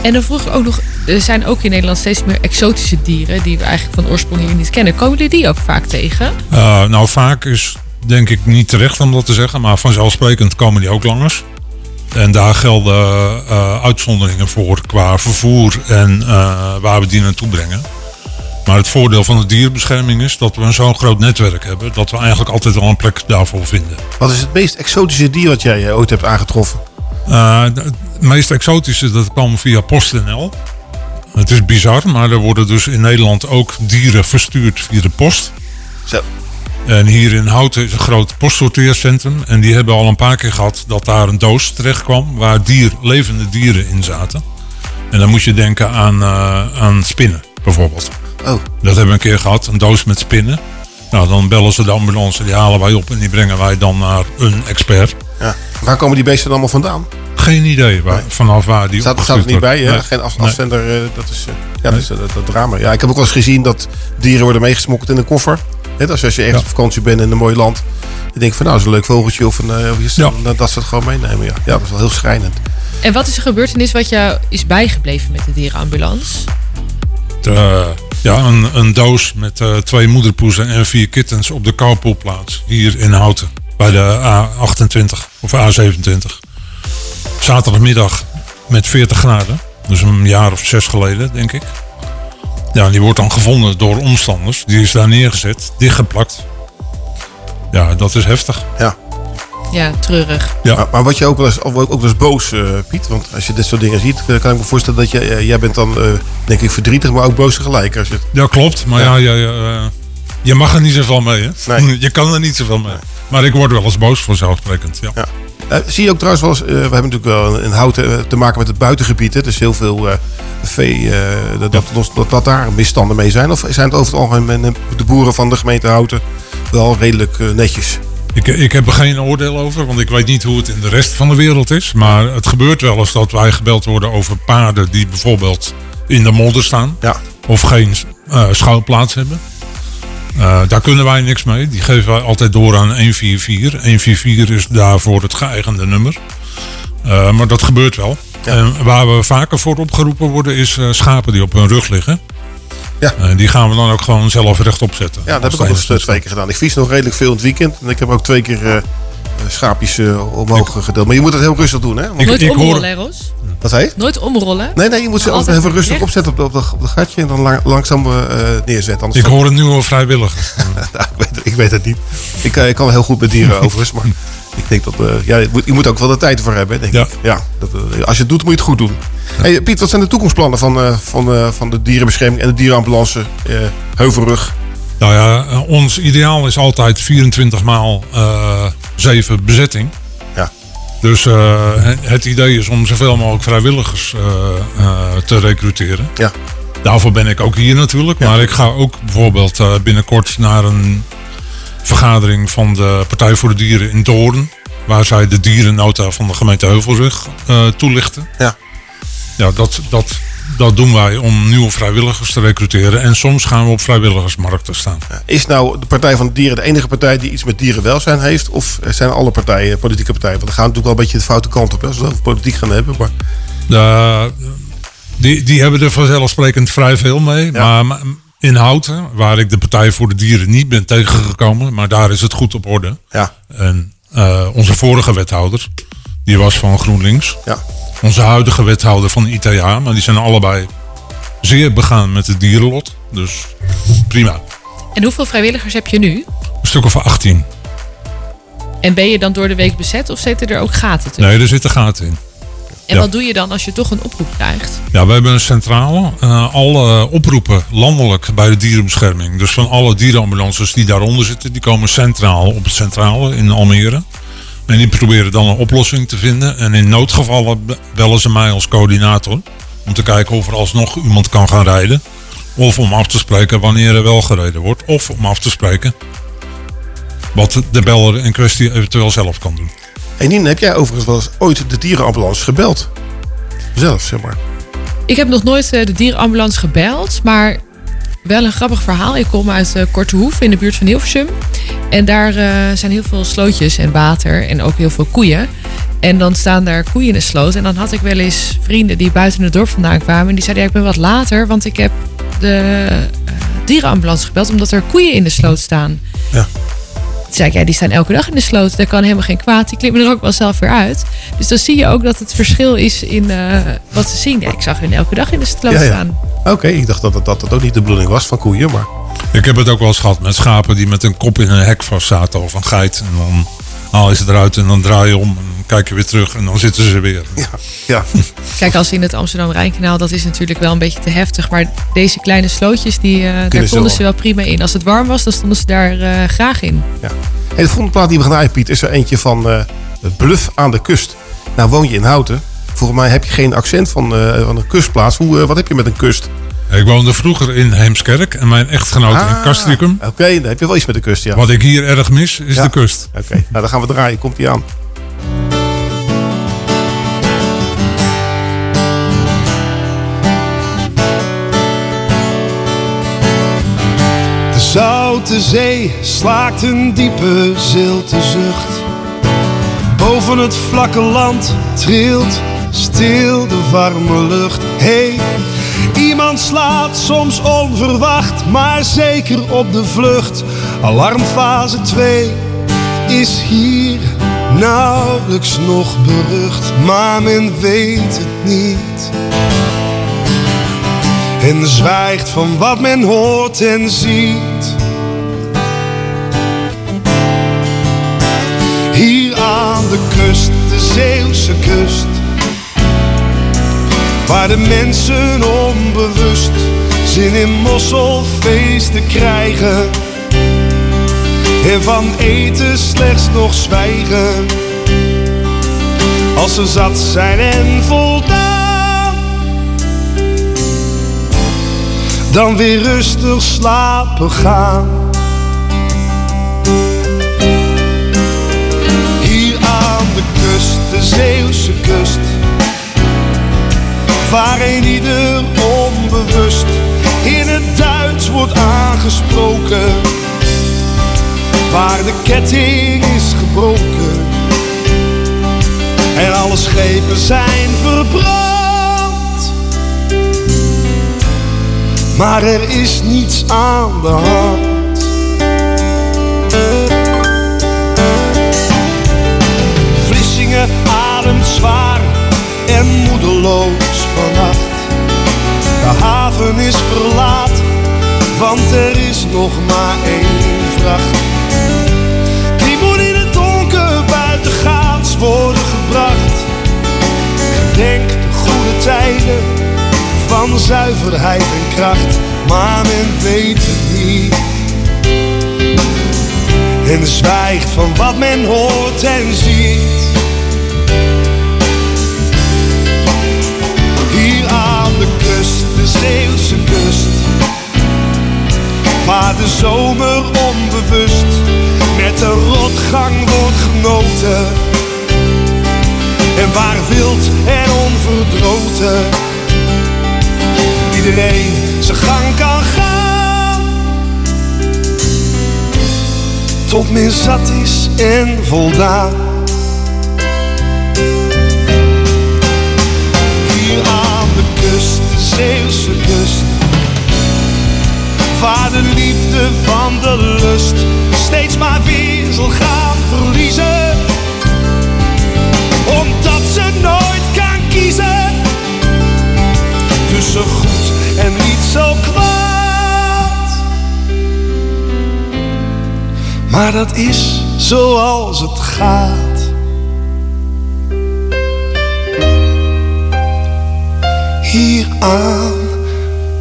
[SPEAKER 13] En dan vroeg ik ook nog, er zijn ook in Nederland steeds meer exotische dieren die we eigenlijk van oorsprong hier niet kennen. Komen jullie die ook vaak tegen?
[SPEAKER 14] Eh, nou, vaak is denk ik niet terecht om dat te zeggen, maar vanzelfsprekend komen die ook langers. En daar gelden eh, uitzonderingen voor qua vervoer en eh, waar we die naartoe brengen. Maar het voordeel van de dierenbescherming is dat we een zo'n groot netwerk hebben dat we eigenlijk altijd wel een plek daarvoor vinden.
[SPEAKER 12] Wat is het meest exotische dier wat jij eh, ooit hebt aangetroffen?
[SPEAKER 14] Het meest exotische, dat kwam via PostNL. Het is bizar, maar er worden dus in Nederland ook dieren verstuurd via de post.
[SPEAKER 12] Zo.
[SPEAKER 14] En hier in Houten is een groot postsorteercentrum. En die hebben al een paar keer gehad dat daar een doos terecht kwam waar dier, levende dieren in zaten. En dan moet je denken aan, uh, aan spinnen, bijvoorbeeld.
[SPEAKER 12] Oh.
[SPEAKER 14] Dat hebben we een keer gehad, een doos met spinnen. Nou, dan bellen ze de ambulance, die halen wij op en die brengen wij dan naar een expert.
[SPEAKER 12] Ja. Waar komen die beesten allemaal vandaan?
[SPEAKER 14] Geen idee waar, vanaf waar die
[SPEAKER 12] Staat, staat er niet bij, hè? Geen af, afzender. Uh, dat is, uh, ja, dat, is dat, dat, drama. Ja, ik heb ook wel eens gezien dat dieren worden meegesmokkeld in een koffer. Net als als je ergens
[SPEAKER 14] Ja.
[SPEAKER 12] op vakantie bent in een mooi land. Dan denk ik van nou, is een leuk vogeltje of, een, uh, of iets. Dan, dat ze het gewoon meenemen. Ja. ja, dat is wel heel schrijnend.
[SPEAKER 13] En wat is een gebeurtenis wat jou is bijgebleven met de dierenambulance?
[SPEAKER 14] Uh, ja, een, een doos met uh, twee moederpoezen en vier kittens op de carpoolplaats. Hier in Houten. Bij de A28 of A27. Zaterdagmiddag met 40 graden. Dus een jaar of zes geleden, denk ik. Ja, die wordt dan gevonden door omstanders. Die is daar neergezet, dichtgeplakt. Ja, dat is heftig.
[SPEAKER 12] Ja.
[SPEAKER 13] Ja, treurig.
[SPEAKER 14] Ja.
[SPEAKER 12] Maar, maar word je ook wel eens, ook wel eens boos, uh, Piet? Want als je dit soort dingen ziet, kan ik me voorstellen dat je, uh, jij bent dan, uh, denk ik, verdrietig, maar ook boos tegelijk. Als je het...
[SPEAKER 14] Ja, klopt. Maar ja, ja, ja je mag er niet zoveel mee, hè?
[SPEAKER 12] Nee.
[SPEAKER 14] Je kan er niet zoveel mee. Maar ik word wel eens boos vanzelfsprekend, ja.
[SPEAKER 12] ja. Uh, zie je ook trouwens wel eens, uh, we hebben natuurlijk wel in Houten uh, te maken met het buitengebied. Hè? Dus heel veel vee, dat, dat, dat, dat, daar misstanden mee zijn. Of zijn het over het algemeen de boeren van de gemeente Houten wel redelijk netjes?
[SPEAKER 14] Ik, ik heb er geen oordeel over, want ik weet niet hoe het in de rest van de wereld is. Maar het gebeurt wel eens dat wij gebeld worden over paarden die bijvoorbeeld in de modder staan.
[SPEAKER 12] Ja.
[SPEAKER 14] Of geen schuilplaats hebben. Uh, daar kunnen wij niks mee. Die geven wij altijd door aan 144. 144 is daarvoor het geëigende nummer. Uh, maar dat gebeurt wel. En waar we vaker voor opgeroepen worden is uh, schapen die op hun rug liggen.
[SPEAKER 12] Ja.
[SPEAKER 14] die gaan we dan ook gewoon zelf rechtop zetten.
[SPEAKER 12] Ja, dat heb ik ook al eens twee keer gedaan. Ik vies nog redelijk veel in het weekend. En ik heb ook twee keer schaapjes omhoog ik, gedeeld. Maar je moet het heel rustig doen, hè?
[SPEAKER 13] Want Nooit ik, omrollen, hoor... Ros?
[SPEAKER 12] Wat zei je?
[SPEAKER 13] Nooit omrollen?
[SPEAKER 12] Nee, nee, je moet ze altijd even rustig recht. opzetten op de, op, de, op de gatje en dan lang, langzaam uh, neerzetten.
[SPEAKER 14] Anders ik hoor een nieuwe vrijwilliger.
[SPEAKER 12] nou, ik, weet, ik weet het niet. Ik, uh, ik kan heel goed met dieren overigens, maar ik denk dat... Uh, ja, je moet, ook wel de tijd ervoor hebben, denk
[SPEAKER 14] ja.
[SPEAKER 12] ik. Ja, dat, als je het doet, moet je het goed doen. Ja. Hey, Piet, wat zijn de toekomstplannen van, van, van de dierenbescherming en de dierenambulance Heuvelrug?
[SPEAKER 14] Nou ja, ons ideaal is altijd 24 maal 7 bezetting.
[SPEAKER 12] Ja.
[SPEAKER 14] Dus het idee is om zoveel mogelijk vrijwilligers te recruteren.
[SPEAKER 12] Ja.
[SPEAKER 14] Daarvoor ben ik ook hier natuurlijk. Maar ik ga ook bijvoorbeeld binnenkort naar een vergadering van de Partij voor de Dieren in Doorn. Waar zij de dierennota van de gemeente Heuvelrug toelichten.
[SPEAKER 12] Ja.
[SPEAKER 14] Ja, dat, dat, dat doen wij om nieuwe vrijwilligers te recruteren. En soms gaan we op vrijwilligersmarkten staan.
[SPEAKER 12] Is nou de Partij van de Dieren de enige partij die iets met dierenwelzijn heeft? Of zijn alle partijen, politieke partijen? Want dan gaan natuurlijk wel een beetje de foute kant op. Hè, als we het over politiek gaan hebben. Maar...
[SPEAKER 14] De, die, die hebben er vanzelfsprekend vrij veel mee. Ja. Maar in Houten, waar ik de Partij voor de Dieren niet ben tegengekomen. Maar daar is het goed op orde.
[SPEAKER 12] Ja.
[SPEAKER 14] En uh, onze vorige wethouder, die was van GroenLinks.
[SPEAKER 12] Ja.
[SPEAKER 14] Onze huidige wethouder van ITA, maar die zijn allebei zeer begaan met het dierenlot. Dus prima.
[SPEAKER 13] En hoeveel vrijwilligers heb je nu?
[SPEAKER 14] Een stuk of 18.
[SPEAKER 13] En ben je dan door de week bezet of zitten er ook gaten tussen?
[SPEAKER 14] Nee, er zitten gaten in.
[SPEAKER 13] En ja. wat doe je dan als je toch een oproep krijgt?
[SPEAKER 14] Ja, we hebben een centrale. Uh, alle oproepen landelijk bij de dierenbescherming. Dus van alle dierenambulances die daaronder zitten, die komen centraal op het centrale in Almere. En die proberen dan een oplossing te vinden. En in noodgevallen bellen ze mij als coördinator. Om te kijken of er alsnog iemand kan gaan rijden. Of om af te spreken wanneer er wel gereden wordt. Of om af te spreken wat de beller in kwestie eventueel zelf kan doen.
[SPEAKER 12] En Nien, heb jij overigens wel eens ooit de dierenambulance gebeld? Zelf, zeg maar.
[SPEAKER 13] Ik heb nog nooit de dierenambulance gebeld. Maar wel een grappig verhaal. Ik kom uit Kortehoef in de buurt van Hilversum. En daar eh, zijn heel veel slootjes en water en ook heel veel koeien. En dan staan daar koeien in de sloot. En dan had ik wel eens vrienden die buiten het dorp vandaan kwamen. En die zeiden, ja, ik ben wat later, want ik heb de eh, dierenambulance gebeld. Omdat er koeien in de sloot staan.
[SPEAKER 12] Ja.
[SPEAKER 13] Toen zei ik, ja, die staan elke dag in de sloot. Daar kan helemaal geen kwaad. Die klimmen er ook wel zelf weer uit. Dus dan zie je ook dat het verschil is in eh, wat ze zien. Ja, ik zag hun elke dag in de sloot
[SPEAKER 12] Ja, ja.
[SPEAKER 13] staan.
[SPEAKER 12] Oké, ik dacht dat het, dat het ook niet de bedoeling was van koeien, maar...
[SPEAKER 14] Ik heb het ook wel eens gehad met schapen die met een kop in een hek vast zaten of een geit. En dan haal je ze eruit en dan draai je om en dan kijk je weer terug en dan zitten ze weer.
[SPEAKER 12] Ja, ja.
[SPEAKER 13] Kijk, als in het Amsterdam-Rijnkanaal, dat is natuurlijk wel een beetje te heftig. Maar deze kleine slootjes, die, eh, daar
[SPEAKER 12] ze
[SPEAKER 13] konden
[SPEAKER 12] wel.
[SPEAKER 13] ze wel prima in. Als het warm was, dan stonden ze daar eh, graag in.
[SPEAKER 12] Ja. En de volgende plaat die we gaan draaien, Piet, is er eentje van eh Bluff aan de kust. Nou, woon je in Houten. Volgens mij heb je geen accent van, eh, van een kustplaats. Hoe, wat heb je met een kust?
[SPEAKER 14] Ik woonde vroeger in Heemskerk en mijn echtgenoot in Castricum.
[SPEAKER 12] Oké, dan heb je wel iets met de kust, ja.
[SPEAKER 14] Wat ik hier erg mis, is
[SPEAKER 12] Ja.
[SPEAKER 14] de kust.
[SPEAKER 12] Oké, nou dan gaan we draaien. Komt die aan.
[SPEAKER 19] Zoute zee slaakt een diepe zilte zucht. Boven het vlakke land trilt stil de warme lucht. Hey, iemand slaat soms onverwacht, maar zeker op de vlucht. Alarmfase 2 is hier nauwelijks nog berucht, maar men weet het niet. En zwijgt van wat men hoort en ziet. Hier aan de kust, de Zeeuwse kust. Waar de mensen onbewust zin in mosselfeesten krijgen. En van eten slechts nog zwijgen. Als ze zat zijn en voldaan. Dan weer rustig slapen gaan. Hier aan de kust, de Zeeuwse kust. Waar een ieder onbewust in het Duits wordt aangesproken. Waar de ketting is gebroken. En alle schepen zijn verbrand. Maar er is niets aan de hand. Vlissingen ademt zwaar en moedeloos vannacht. De haven is verlaten, want er is nog maar één vracht. Die moet in het donker buitengaats worden gebracht. Gedenk de goede tijden van zuiverheid en kracht, maar men weet het niet. En zwijgt van wat men hoort en ziet. Hier aan de kust, de Zeeuwse kust. Waar de zomer onbewust met de rotgang wordt genoten. En waar wild en onverdroten iedereen zijn gang kan gaan. Tot men zat is en voldaan. Hier aan de kust, de Zeeuwse kust. Waar de liefde van de lust steeds maar weer zal gaan verliezen. Omdat ze nooit kan kiezen tussen goed zo kwaad. Maar dat is zoals het gaat. Hier aan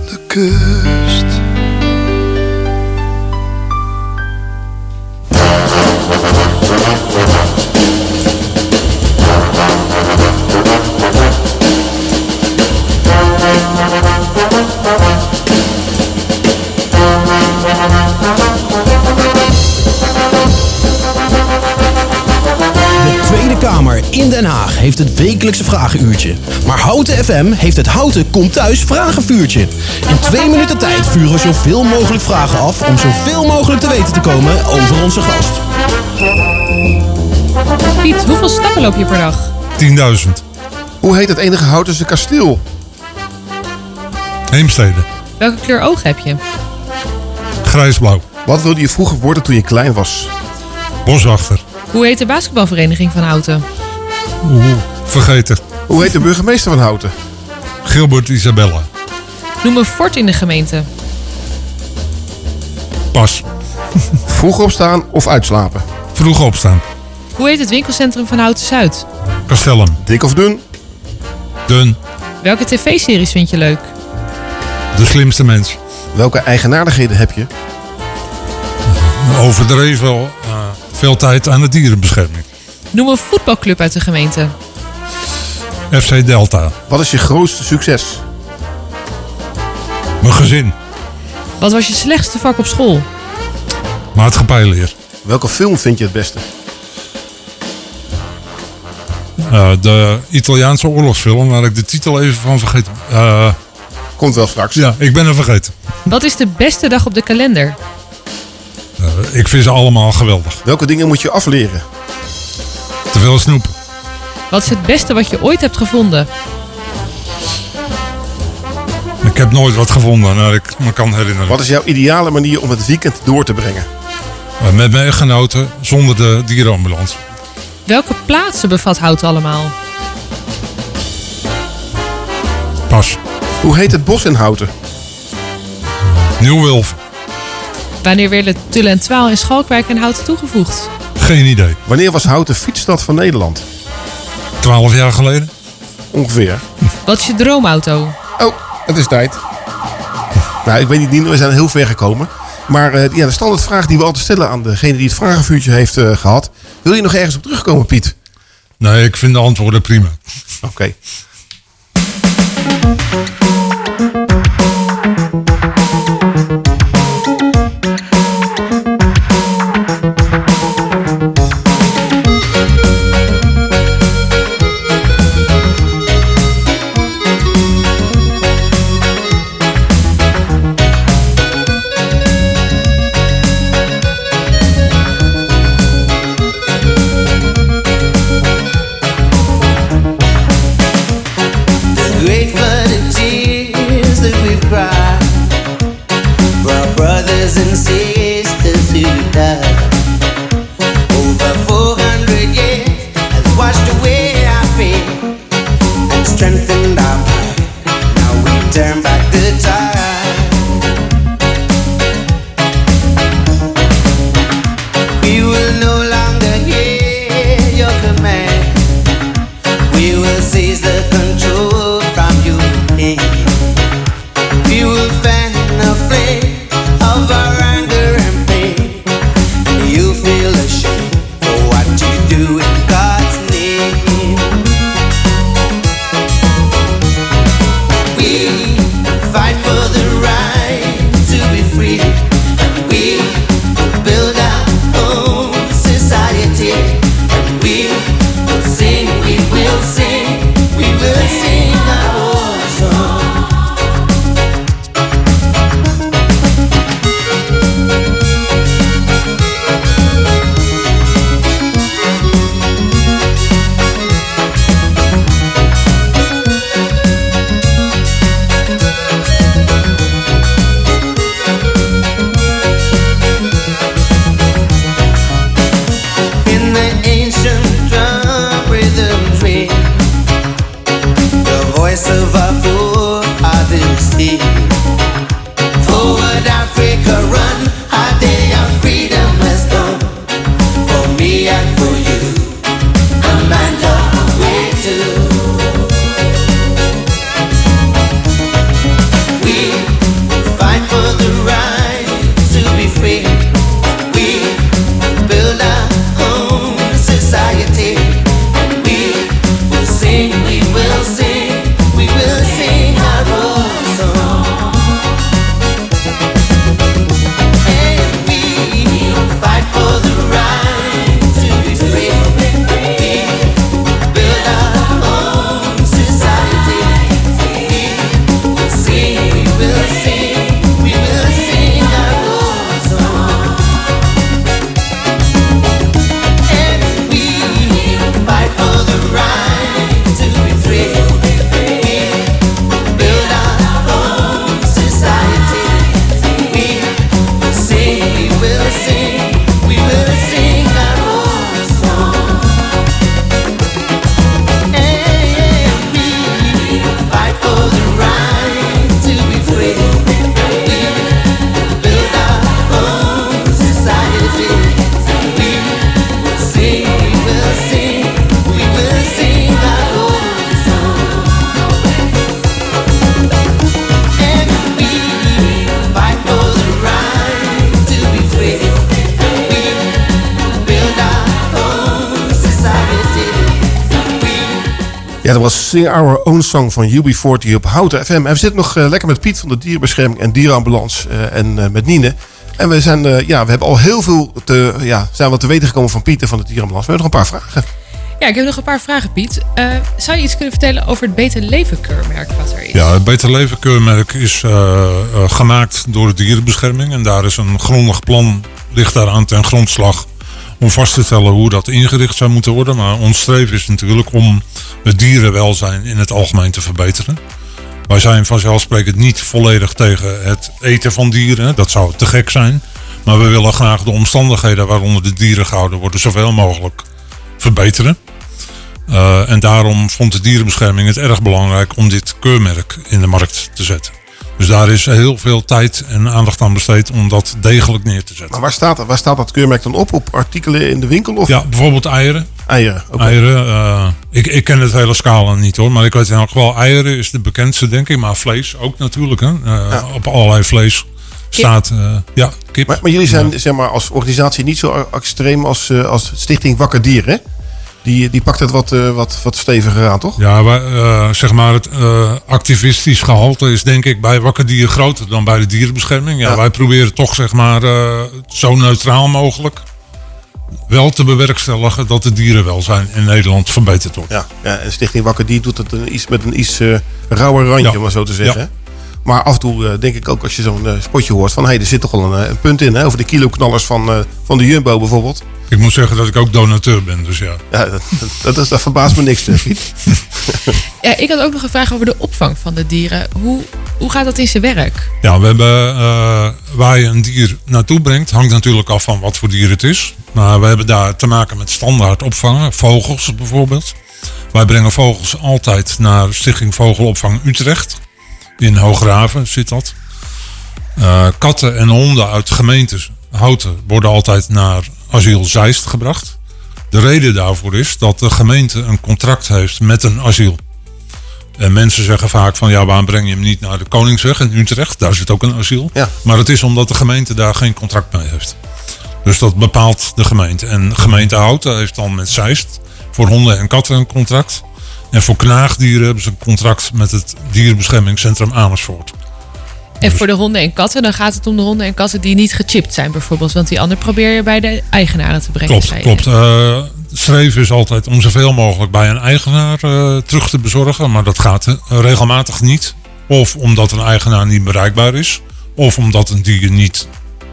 [SPEAKER 19] de kust.
[SPEAKER 20] Heeft het wekelijkse vragenuurtje. Maar Houten FM heeft het Houten Komt Thuis vragenvuurtje. In twee minuten tijd vuren we zoveel mogelijk vragen af om zoveel mogelijk te weten te komen over onze gast.
[SPEAKER 13] Piet, hoeveel stappen loop je per dag?
[SPEAKER 14] 10.000.
[SPEAKER 9] Hoe heet het enige Houtense kasteel?
[SPEAKER 14] Heemstede.
[SPEAKER 13] Welke kleur oog heb je?
[SPEAKER 14] Grijsblauw.
[SPEAKER 9] Wat wilde je vroeger worden toen je klein was?
[SPEAKER 14] Boswachter.
[SPEAKER 13] Hoe heet de basketbalvereniging van Houten?
[SPEAKER 14] Oeh, vergeten.
[SPEAKER 9] Hoe heet de burgemeester van Houten?
[SPEAKER 14] Gilbert Isabella.
[SPEAKER 13] Noem een fort in de gemeente.
[SPEAKER 14] Pas.
[SPEAKER 9] Vroeg opstaan of uitslapen?
[SPEAKER 14] Vroeg opstaan.
[SPEAKER 13] Hoe heet het winkelcentrum van Houten Zuid?
[SPEAKER 14] Castellum.
[SPEAKER 9] Dik of dun?
[SPEAKER 14] Dun.
[SPEAKER 13] Welke tv-series vind je leuk?
[SPEAKER 14] De slimste mens.
[SPEAKER 9] Welke eigenaardigheden heb je?
[SPEAKER 14] Overdreven wel. eh, veel tijd aan de dierenbescherming.
[SPEAKER 13] Noem een voetbalclub uit de gemeente.
[SPEAKER 14] FC Delta.
[SPEAKER 9] Wat is je grootste succes?
[SPEAKER 14] Mijn gezin.
[SPEAKER 13] Wat was je slechtste vak op school?
[SPEAKER 14] Maatschappijleer.
[SPEAKER 9] Welke film vind je het beste?
[SPEAKER 14] Eh, de Italiaanse oorlogsfilm, waar ik de titel even van vergeet. Eh,
[SPEAKER 9] Komt wel straks.
[SPEAKER 14] Ja, ik ben er vergeten.
[SPEAKER 13] Wat is de beste dag op de kalender?
[SPEAKER 14] Eh, ik vind ze allemaal geweldig.
[SPEAKER 9] Welke dingen moet je afleren?
[SPEAKER 14] Te veel snoep.
[SPEAKER 13] Wat is het beste wat je ooit hebt gevonden?
[SPEAKER 14] Ik heb nooit wat gevonden, nou, ik me kan herinneren.
[SPEAKER 9] Wat is jouw ideale manier om het weekend door te brengen?
[SPEAKER 14] Eh, met mijn echtgenoten zonder de dierenambulance.
[SPEAKER 13] Welke plaatsen bevat Houten allemaal?
[SPEAKER 14] Pas.
[SPEAKER 9] Hoe heet het bos in Houten?
[SPEAKER 14] Nieuw-Wilf.
[SPEAKER 13] Wanneer werden Tulle en Twaal in Schalkwijk en Houten toegevoegd?
[SPEAKER 14] Geen idee.
[SPEAKER 9] Wanneer was Houten fietsstad van Nederland?
[SPEAKER 14] Twaalf jaar geleden.
[SPEAKER 9] Ongeveer.
[SPEAKER 13] Wat is je droomauto?
[SPEAKER 9] Oh, het is tijd. Nou, ik weet niet, Nino, we zijn heel ver gekomen. Maar eh, ja, de standaardvraag die we altijd stellen aan degene die het vragenvuurtje heeft eh, gehad. Wil je nog ergens op terugkomen, Piet?
[SPEAKER 14] Nee, ik vind de antwoorden prima.
[SPEAKER 9] Oké.
[SPEAKER 21] will assim. Sing Our Own Song
[SPEAKER 12] van UB40 op Houten FM. En we zitten nog eh, lekker met Piet van de Dierenbescherming en Dierenambulance eh, en eh, met Nine. En we, zijn, eh, ja, we hebben al heel veel te, ja, zijn wat te weten gekomen van Piet en van de Dierenambulance. We hebben nog een paar vragen.
[SPEAKER 13] Ja, ik heb nog een paar vragen, Piet. Eh, zou je iets kunnen vertellen over het Beter Leven keurmerk wat er is?
[SPEAKER 14] Ja, het Beter Leven keurmerk is eh, eh, gemaakt door de dierenbescherming. En daar is een grondig plan, ligt daaraan ten grondslag... om vast te stellen hoe dat ingericht zou moeten worden. Maar ons streven is natuurlijk om het dierenwelzijn in het algemeen te verbeteren. Wij zijn vanzelfsprekend niet volledig tegen het eten van dieren. Dat zou te gek zijn. Maar we willen graag de omstandigheden waaronder de dieren gehouden worden... zoveel mogelijk verbeteren. Uh, en daarom vond de dierenbescherming het erg belangrijk om dit keurmerk in de markt te zetten. Dus daar is heel veel tijd en aandacht aan besteed om dat degelijk neer te zetten.
[SPEAKER 12] Maar waar staat, waar staat dat keurmerk dan op? Op artikelen in de winkel? Of?
[SPEAKER 14] Ja, bijvoorbeeld eieren.
[SPEAKER 12] Eieren.
[SPEAKER 14] Eieren. eh, ik, ik ken het hele scala niet hoor, maar ik weet in elk geval, eieren is de bekendste denk ik. Maar vlees ook natuurlijk. Hè. Eh, Op allerlei vlees staat, eh, ja, kip.
[SPEAKER 12] Maar, maar jullie zijn zeg maar, als organisatie niet zo extreem als, eh, als Stichting Wakker Dieren. hè? Die, die pakt het wat, eh, wat, wat steviger aan, toch?
[SPEAKER 14] Ja, wij, eh, zeg maar het eh, activistisch gehalte is denk ik bij wakker dieren groter dan bij de dierenbescherming. Ja, Wij proberen toch zeg maar zo neutraal mogelijk wel te bewerkstelligen dat het dierenwelzijn in Nederland verbeterd wordt.
[SPEAKER 12] Ja, ja en Stichting Wakker Dier doet het een, iets met een iets rauwer randje,
[SPEAKER 14] Ja.
[SPEAKER 12] om maar zo te zeggen.
[SPEAKER 14] Ja.
[SPEAKER 12] Maar af en toe eh, denk ik ook als je zo'n eh, spotje hoort van... hé, hey, er zit toch wel een, eh, een punt in, hè? Over de kiloknallers van, eh, van de Jumbo bijvoorbeeld.
[SPEAKER 14] Ik moet zeggen dat ik ook donateur ben, dus ja.
[SPEAKER 12] Ja, dat, dat, dat, dat verbaast me niks, Piet.
[SPEAKER 13] Ja, ik had ook nog een vraag over de opvang van de dieren. Hoe, hoe gaat dat in zijn werk?
[SPEAKER 14] Ja, we hebben eh, waar je een dier naartoe brengt, hangt natuurlijk af van wat voor dier het is. Maar we hebben daar te maken met standaard opvangen, vogels bijvoorbeeld. Wij brengen vogels altijd naar Stichting Vogelopvang Utrecht. In Hoograven zit dat. Eh, katten en honden uit gemeentes Houten worden altijd naar asiel Zeist gebracht. De reden daarvoor is dat de gemeente een contract heeft met een asiel. En mensen zeggen vaak van ja, waarom breng je hem niet naar de Koningsweg in Utrecht? Daar zit ook een asiel.
[SPEAKER 12] Ja.
[SPEAKER 14] Maar het is omdat de gemeente daar geen contract mee heeft. Dus dat bepaalt de gemeente. En gemeente Houten heeft dan met Zeist voor honden en katten een contract. En voor knaagdieren hebben ze een contract met het dierenbeschermingscentrum Amersfoort.
[SPEAKER 13] En voor de honden en katten, dan gaat het om de honden en katten die niet gechipt zijn bijvoorbeeld. Want die ander probeer je bij de eigenaren te brengen.
[SPEAKER 14] Klopt, klopt. Het streven is altijd om zoveel mogelijk bij een eigenaar eh, terug te bezorgen. Maar dat gaat eh, regelmatig niet. Of omdat een eigenaar niet bereikbaar is. Of omdat een dier niet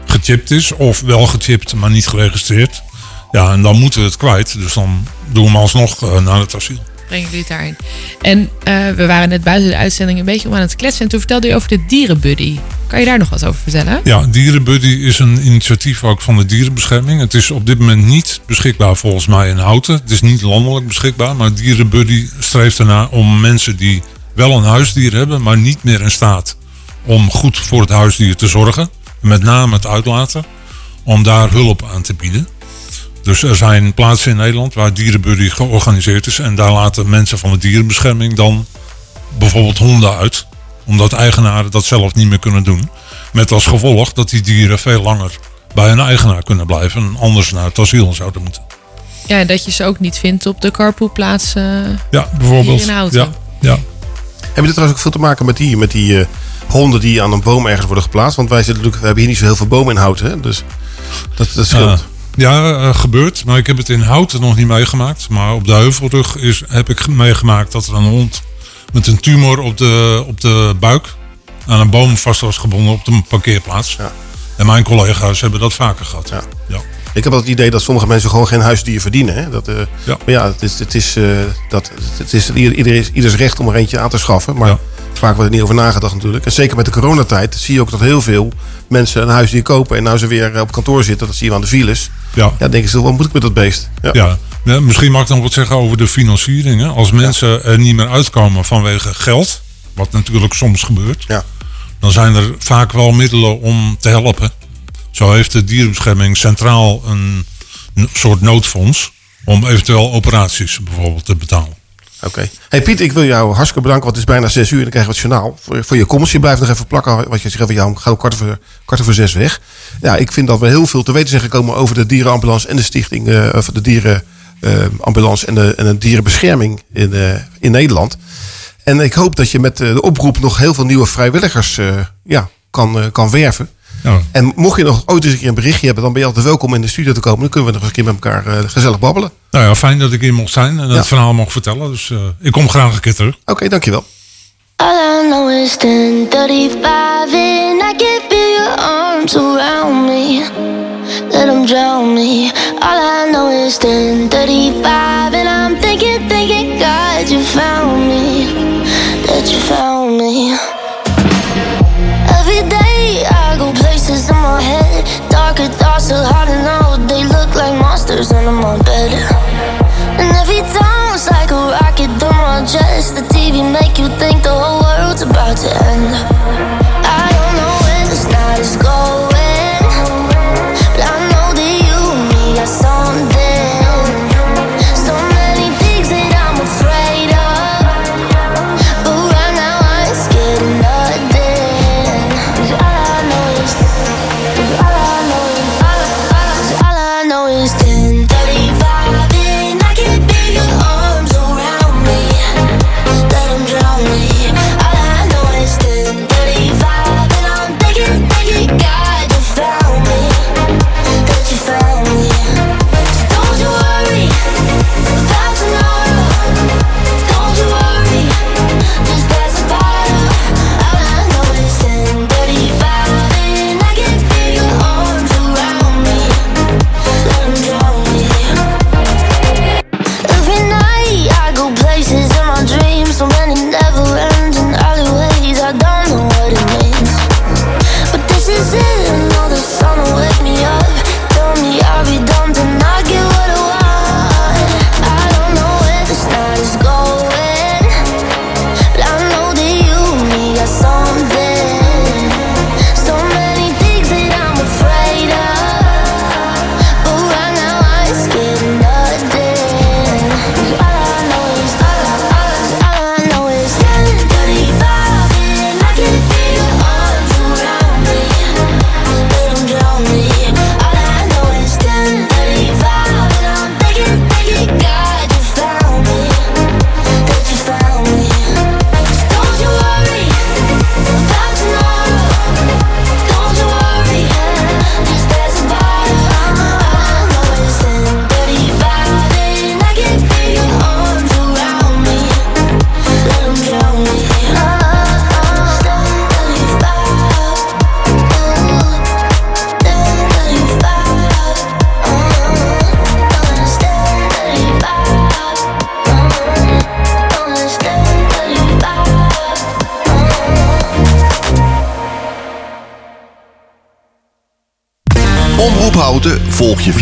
[SPEAKER 14] gechipt is. Of wel gechipt, maar niet geregistreerd. Ja, en dan moeten we het kwijt. Dus dan doen we hem alsnog naar het asiel.
[SPEAKER 13] Jullie het daarin. En eh, we waren net buiten de uitzending een beetje om aan het kletsen. En toen vertelde je over de dierenbuddy. Kan je daar nog wat over vertellen?
[SPEAKER 14] Ja, Dierenbuddy is een initiatief ook van de dierenbescherming. Het is op dit moment niet beschikbaar volgens mij in Houten. Het is niet landelijk beschikbaar, maar Dierenbuddy streeft ernaar om mensen die wel een huisdier hebben, maar niet meer in staat om goed voor het huisdier te zorgen, met name het uitlaten, om daar hulp aan te bieden. Dus er zijn plaatsen in Nederland waar Dierenbuddy georganiseerd is en daar laten mensen van de dierenbescherming dan bijvoorbeeld honden uit. Omdat eigenaren dat zelf niet meer kunnen doen. Met als gevolg dat die dieren veel langer bij hun eigenaar kunnen blijven. En anders naar het asiel zouden moeten.
[SPEAKER 13] Ja, en dat je ze ook niet vindt op de carpoolplaats. eh,
[SPEAKER 14] Ja, bijvoorbeeld.
[SPEAKER 13] Hier in Houten.
[SPEAKER 14] Ja, ja.
[SPEAKER 12] Hebben dit trouwens ook veel te maken met die, met die eh, honden die aan een boom ergens worden geplaatst? Want wij, zitten natuurlijk, we hebben hier niet zo heel veel bomen in houten, hè? Dus dat, dat scheelt.
[SPEAKER 14] Ja, eh, gebeurt. Maar ik heb het in Houten nog niet meegemaakt. Maar op de Heuvelrug is, heb ik ge- meegemaakt dat er een hond met een tumor op de, op de buik aan een boom vast was gebonden op de parkeerplaats. En mijn collega's hebben dat vaker gehad. Ja. Ja.
[SPEAKER 12] Ik heb het idee dat sommige mensen gewoon geen huisdier verdienen. Hè? Dat, eh,
[SPEAKER 14] Ja.
[SPEAKER 12] Maar ja, het is, het is, eh, dat, het is ieder, ieder is ieders recht om er eentje aan te schaffen. Maar vaak wordt er niet over nagedacht natuurlijk. En zeker met de coronatijd zie je ook dat heel veel mensen een huisdier kopen. En nou ze weer op kantoor zitten, dat zie je aan de files.
[SPEAKER 14] Ja.
[SPEAKER 12] Ja, denken ze, wat moet ik met dat beest?
[SPEAKER 14] Ja. Ja, misschien mag ik nog wat zeggen over de financiering. hè. Als mensen er niet meer uitkomen vanwege geld, wat natuurlijk soms gebeurt, dan zijn er vaak wel middelen om te helpen. Zo heeft de dierenbescherming centraal een soort noodfonds om eventueel operaties bijvoorbeeld te betalen.
[SPEAKER 12] Oké. Hey Piet, ik wil jou hartstikke bedanken, want het is bijna zes uur en dan krijgen we het journaal. Voor, je komst, je blijft nog even plakken, wat je zegt van jou, ga kwart over, kwart over zes weg. Ja, ik vind dat we heel veel te weten zijn gekomen over de dierenambulance en de stichting, of de dieren, eh, en de, en de dierenbescherming in, eh, in Nederland. En ik hoop dat je met de oproep nog heel veel nieuwe vrijwilligers ja, kan, kan werven.
[SPEAKER 14] Ja.
[SPEAKER 12] En mocht je nog ooit eens een keer een berichtje hebben, dan ben je altijd welkom in de studio te komen. Dan kunnen we nog eens een keer met elkaar eh, gezellig babbelen.
[SPEAKER 14] Nou ja, fijn dat ik hier mocht zijn en
[SPEAKER 12] Ja.
[SPEAKER 14] het verhaal mocht vertellen. Dus eh, ik kom graag een keer terug.
[SPEAKER 12] Oké, dankjewel.
[SPEAKER 11] All I know is 1035 and I can feel your arms around me. Let them drown me. All I know is 1035 and I'm thinking, thinking, God, you found me. Monsters under my bed. And every time it's like a rocket through my chest. The TV make you think the whole world's about to end.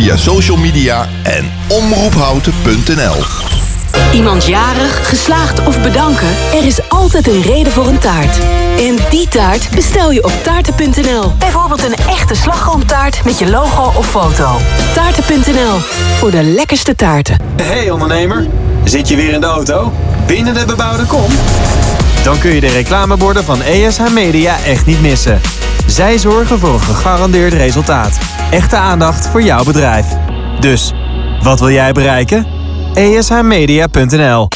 [SPEAKER 5] Via social media en omroephouten.nl.
[SPEAKER 1] Iemand jarig, geslaagd of bedanken? Er is altijd een reden voor een taart. En die taart bestel je op taarten.nl. Bijvoorbeeld een echte slagroomtaart met je logo of foto. Taarten.nl, voor de lekkerste taarten.
[SPEAKER 4] Hey ondernemer, zit je weer in de auto? Binnen de bebouwde kom? Dan kun je de reclameborden van ESH Media echt niet missen. Zij zorgen voor een gegarandeerd resultaat. Echte aandacht voor jouw bedrijf. Dus, wat wil jij bereiken? ESHmedia.nl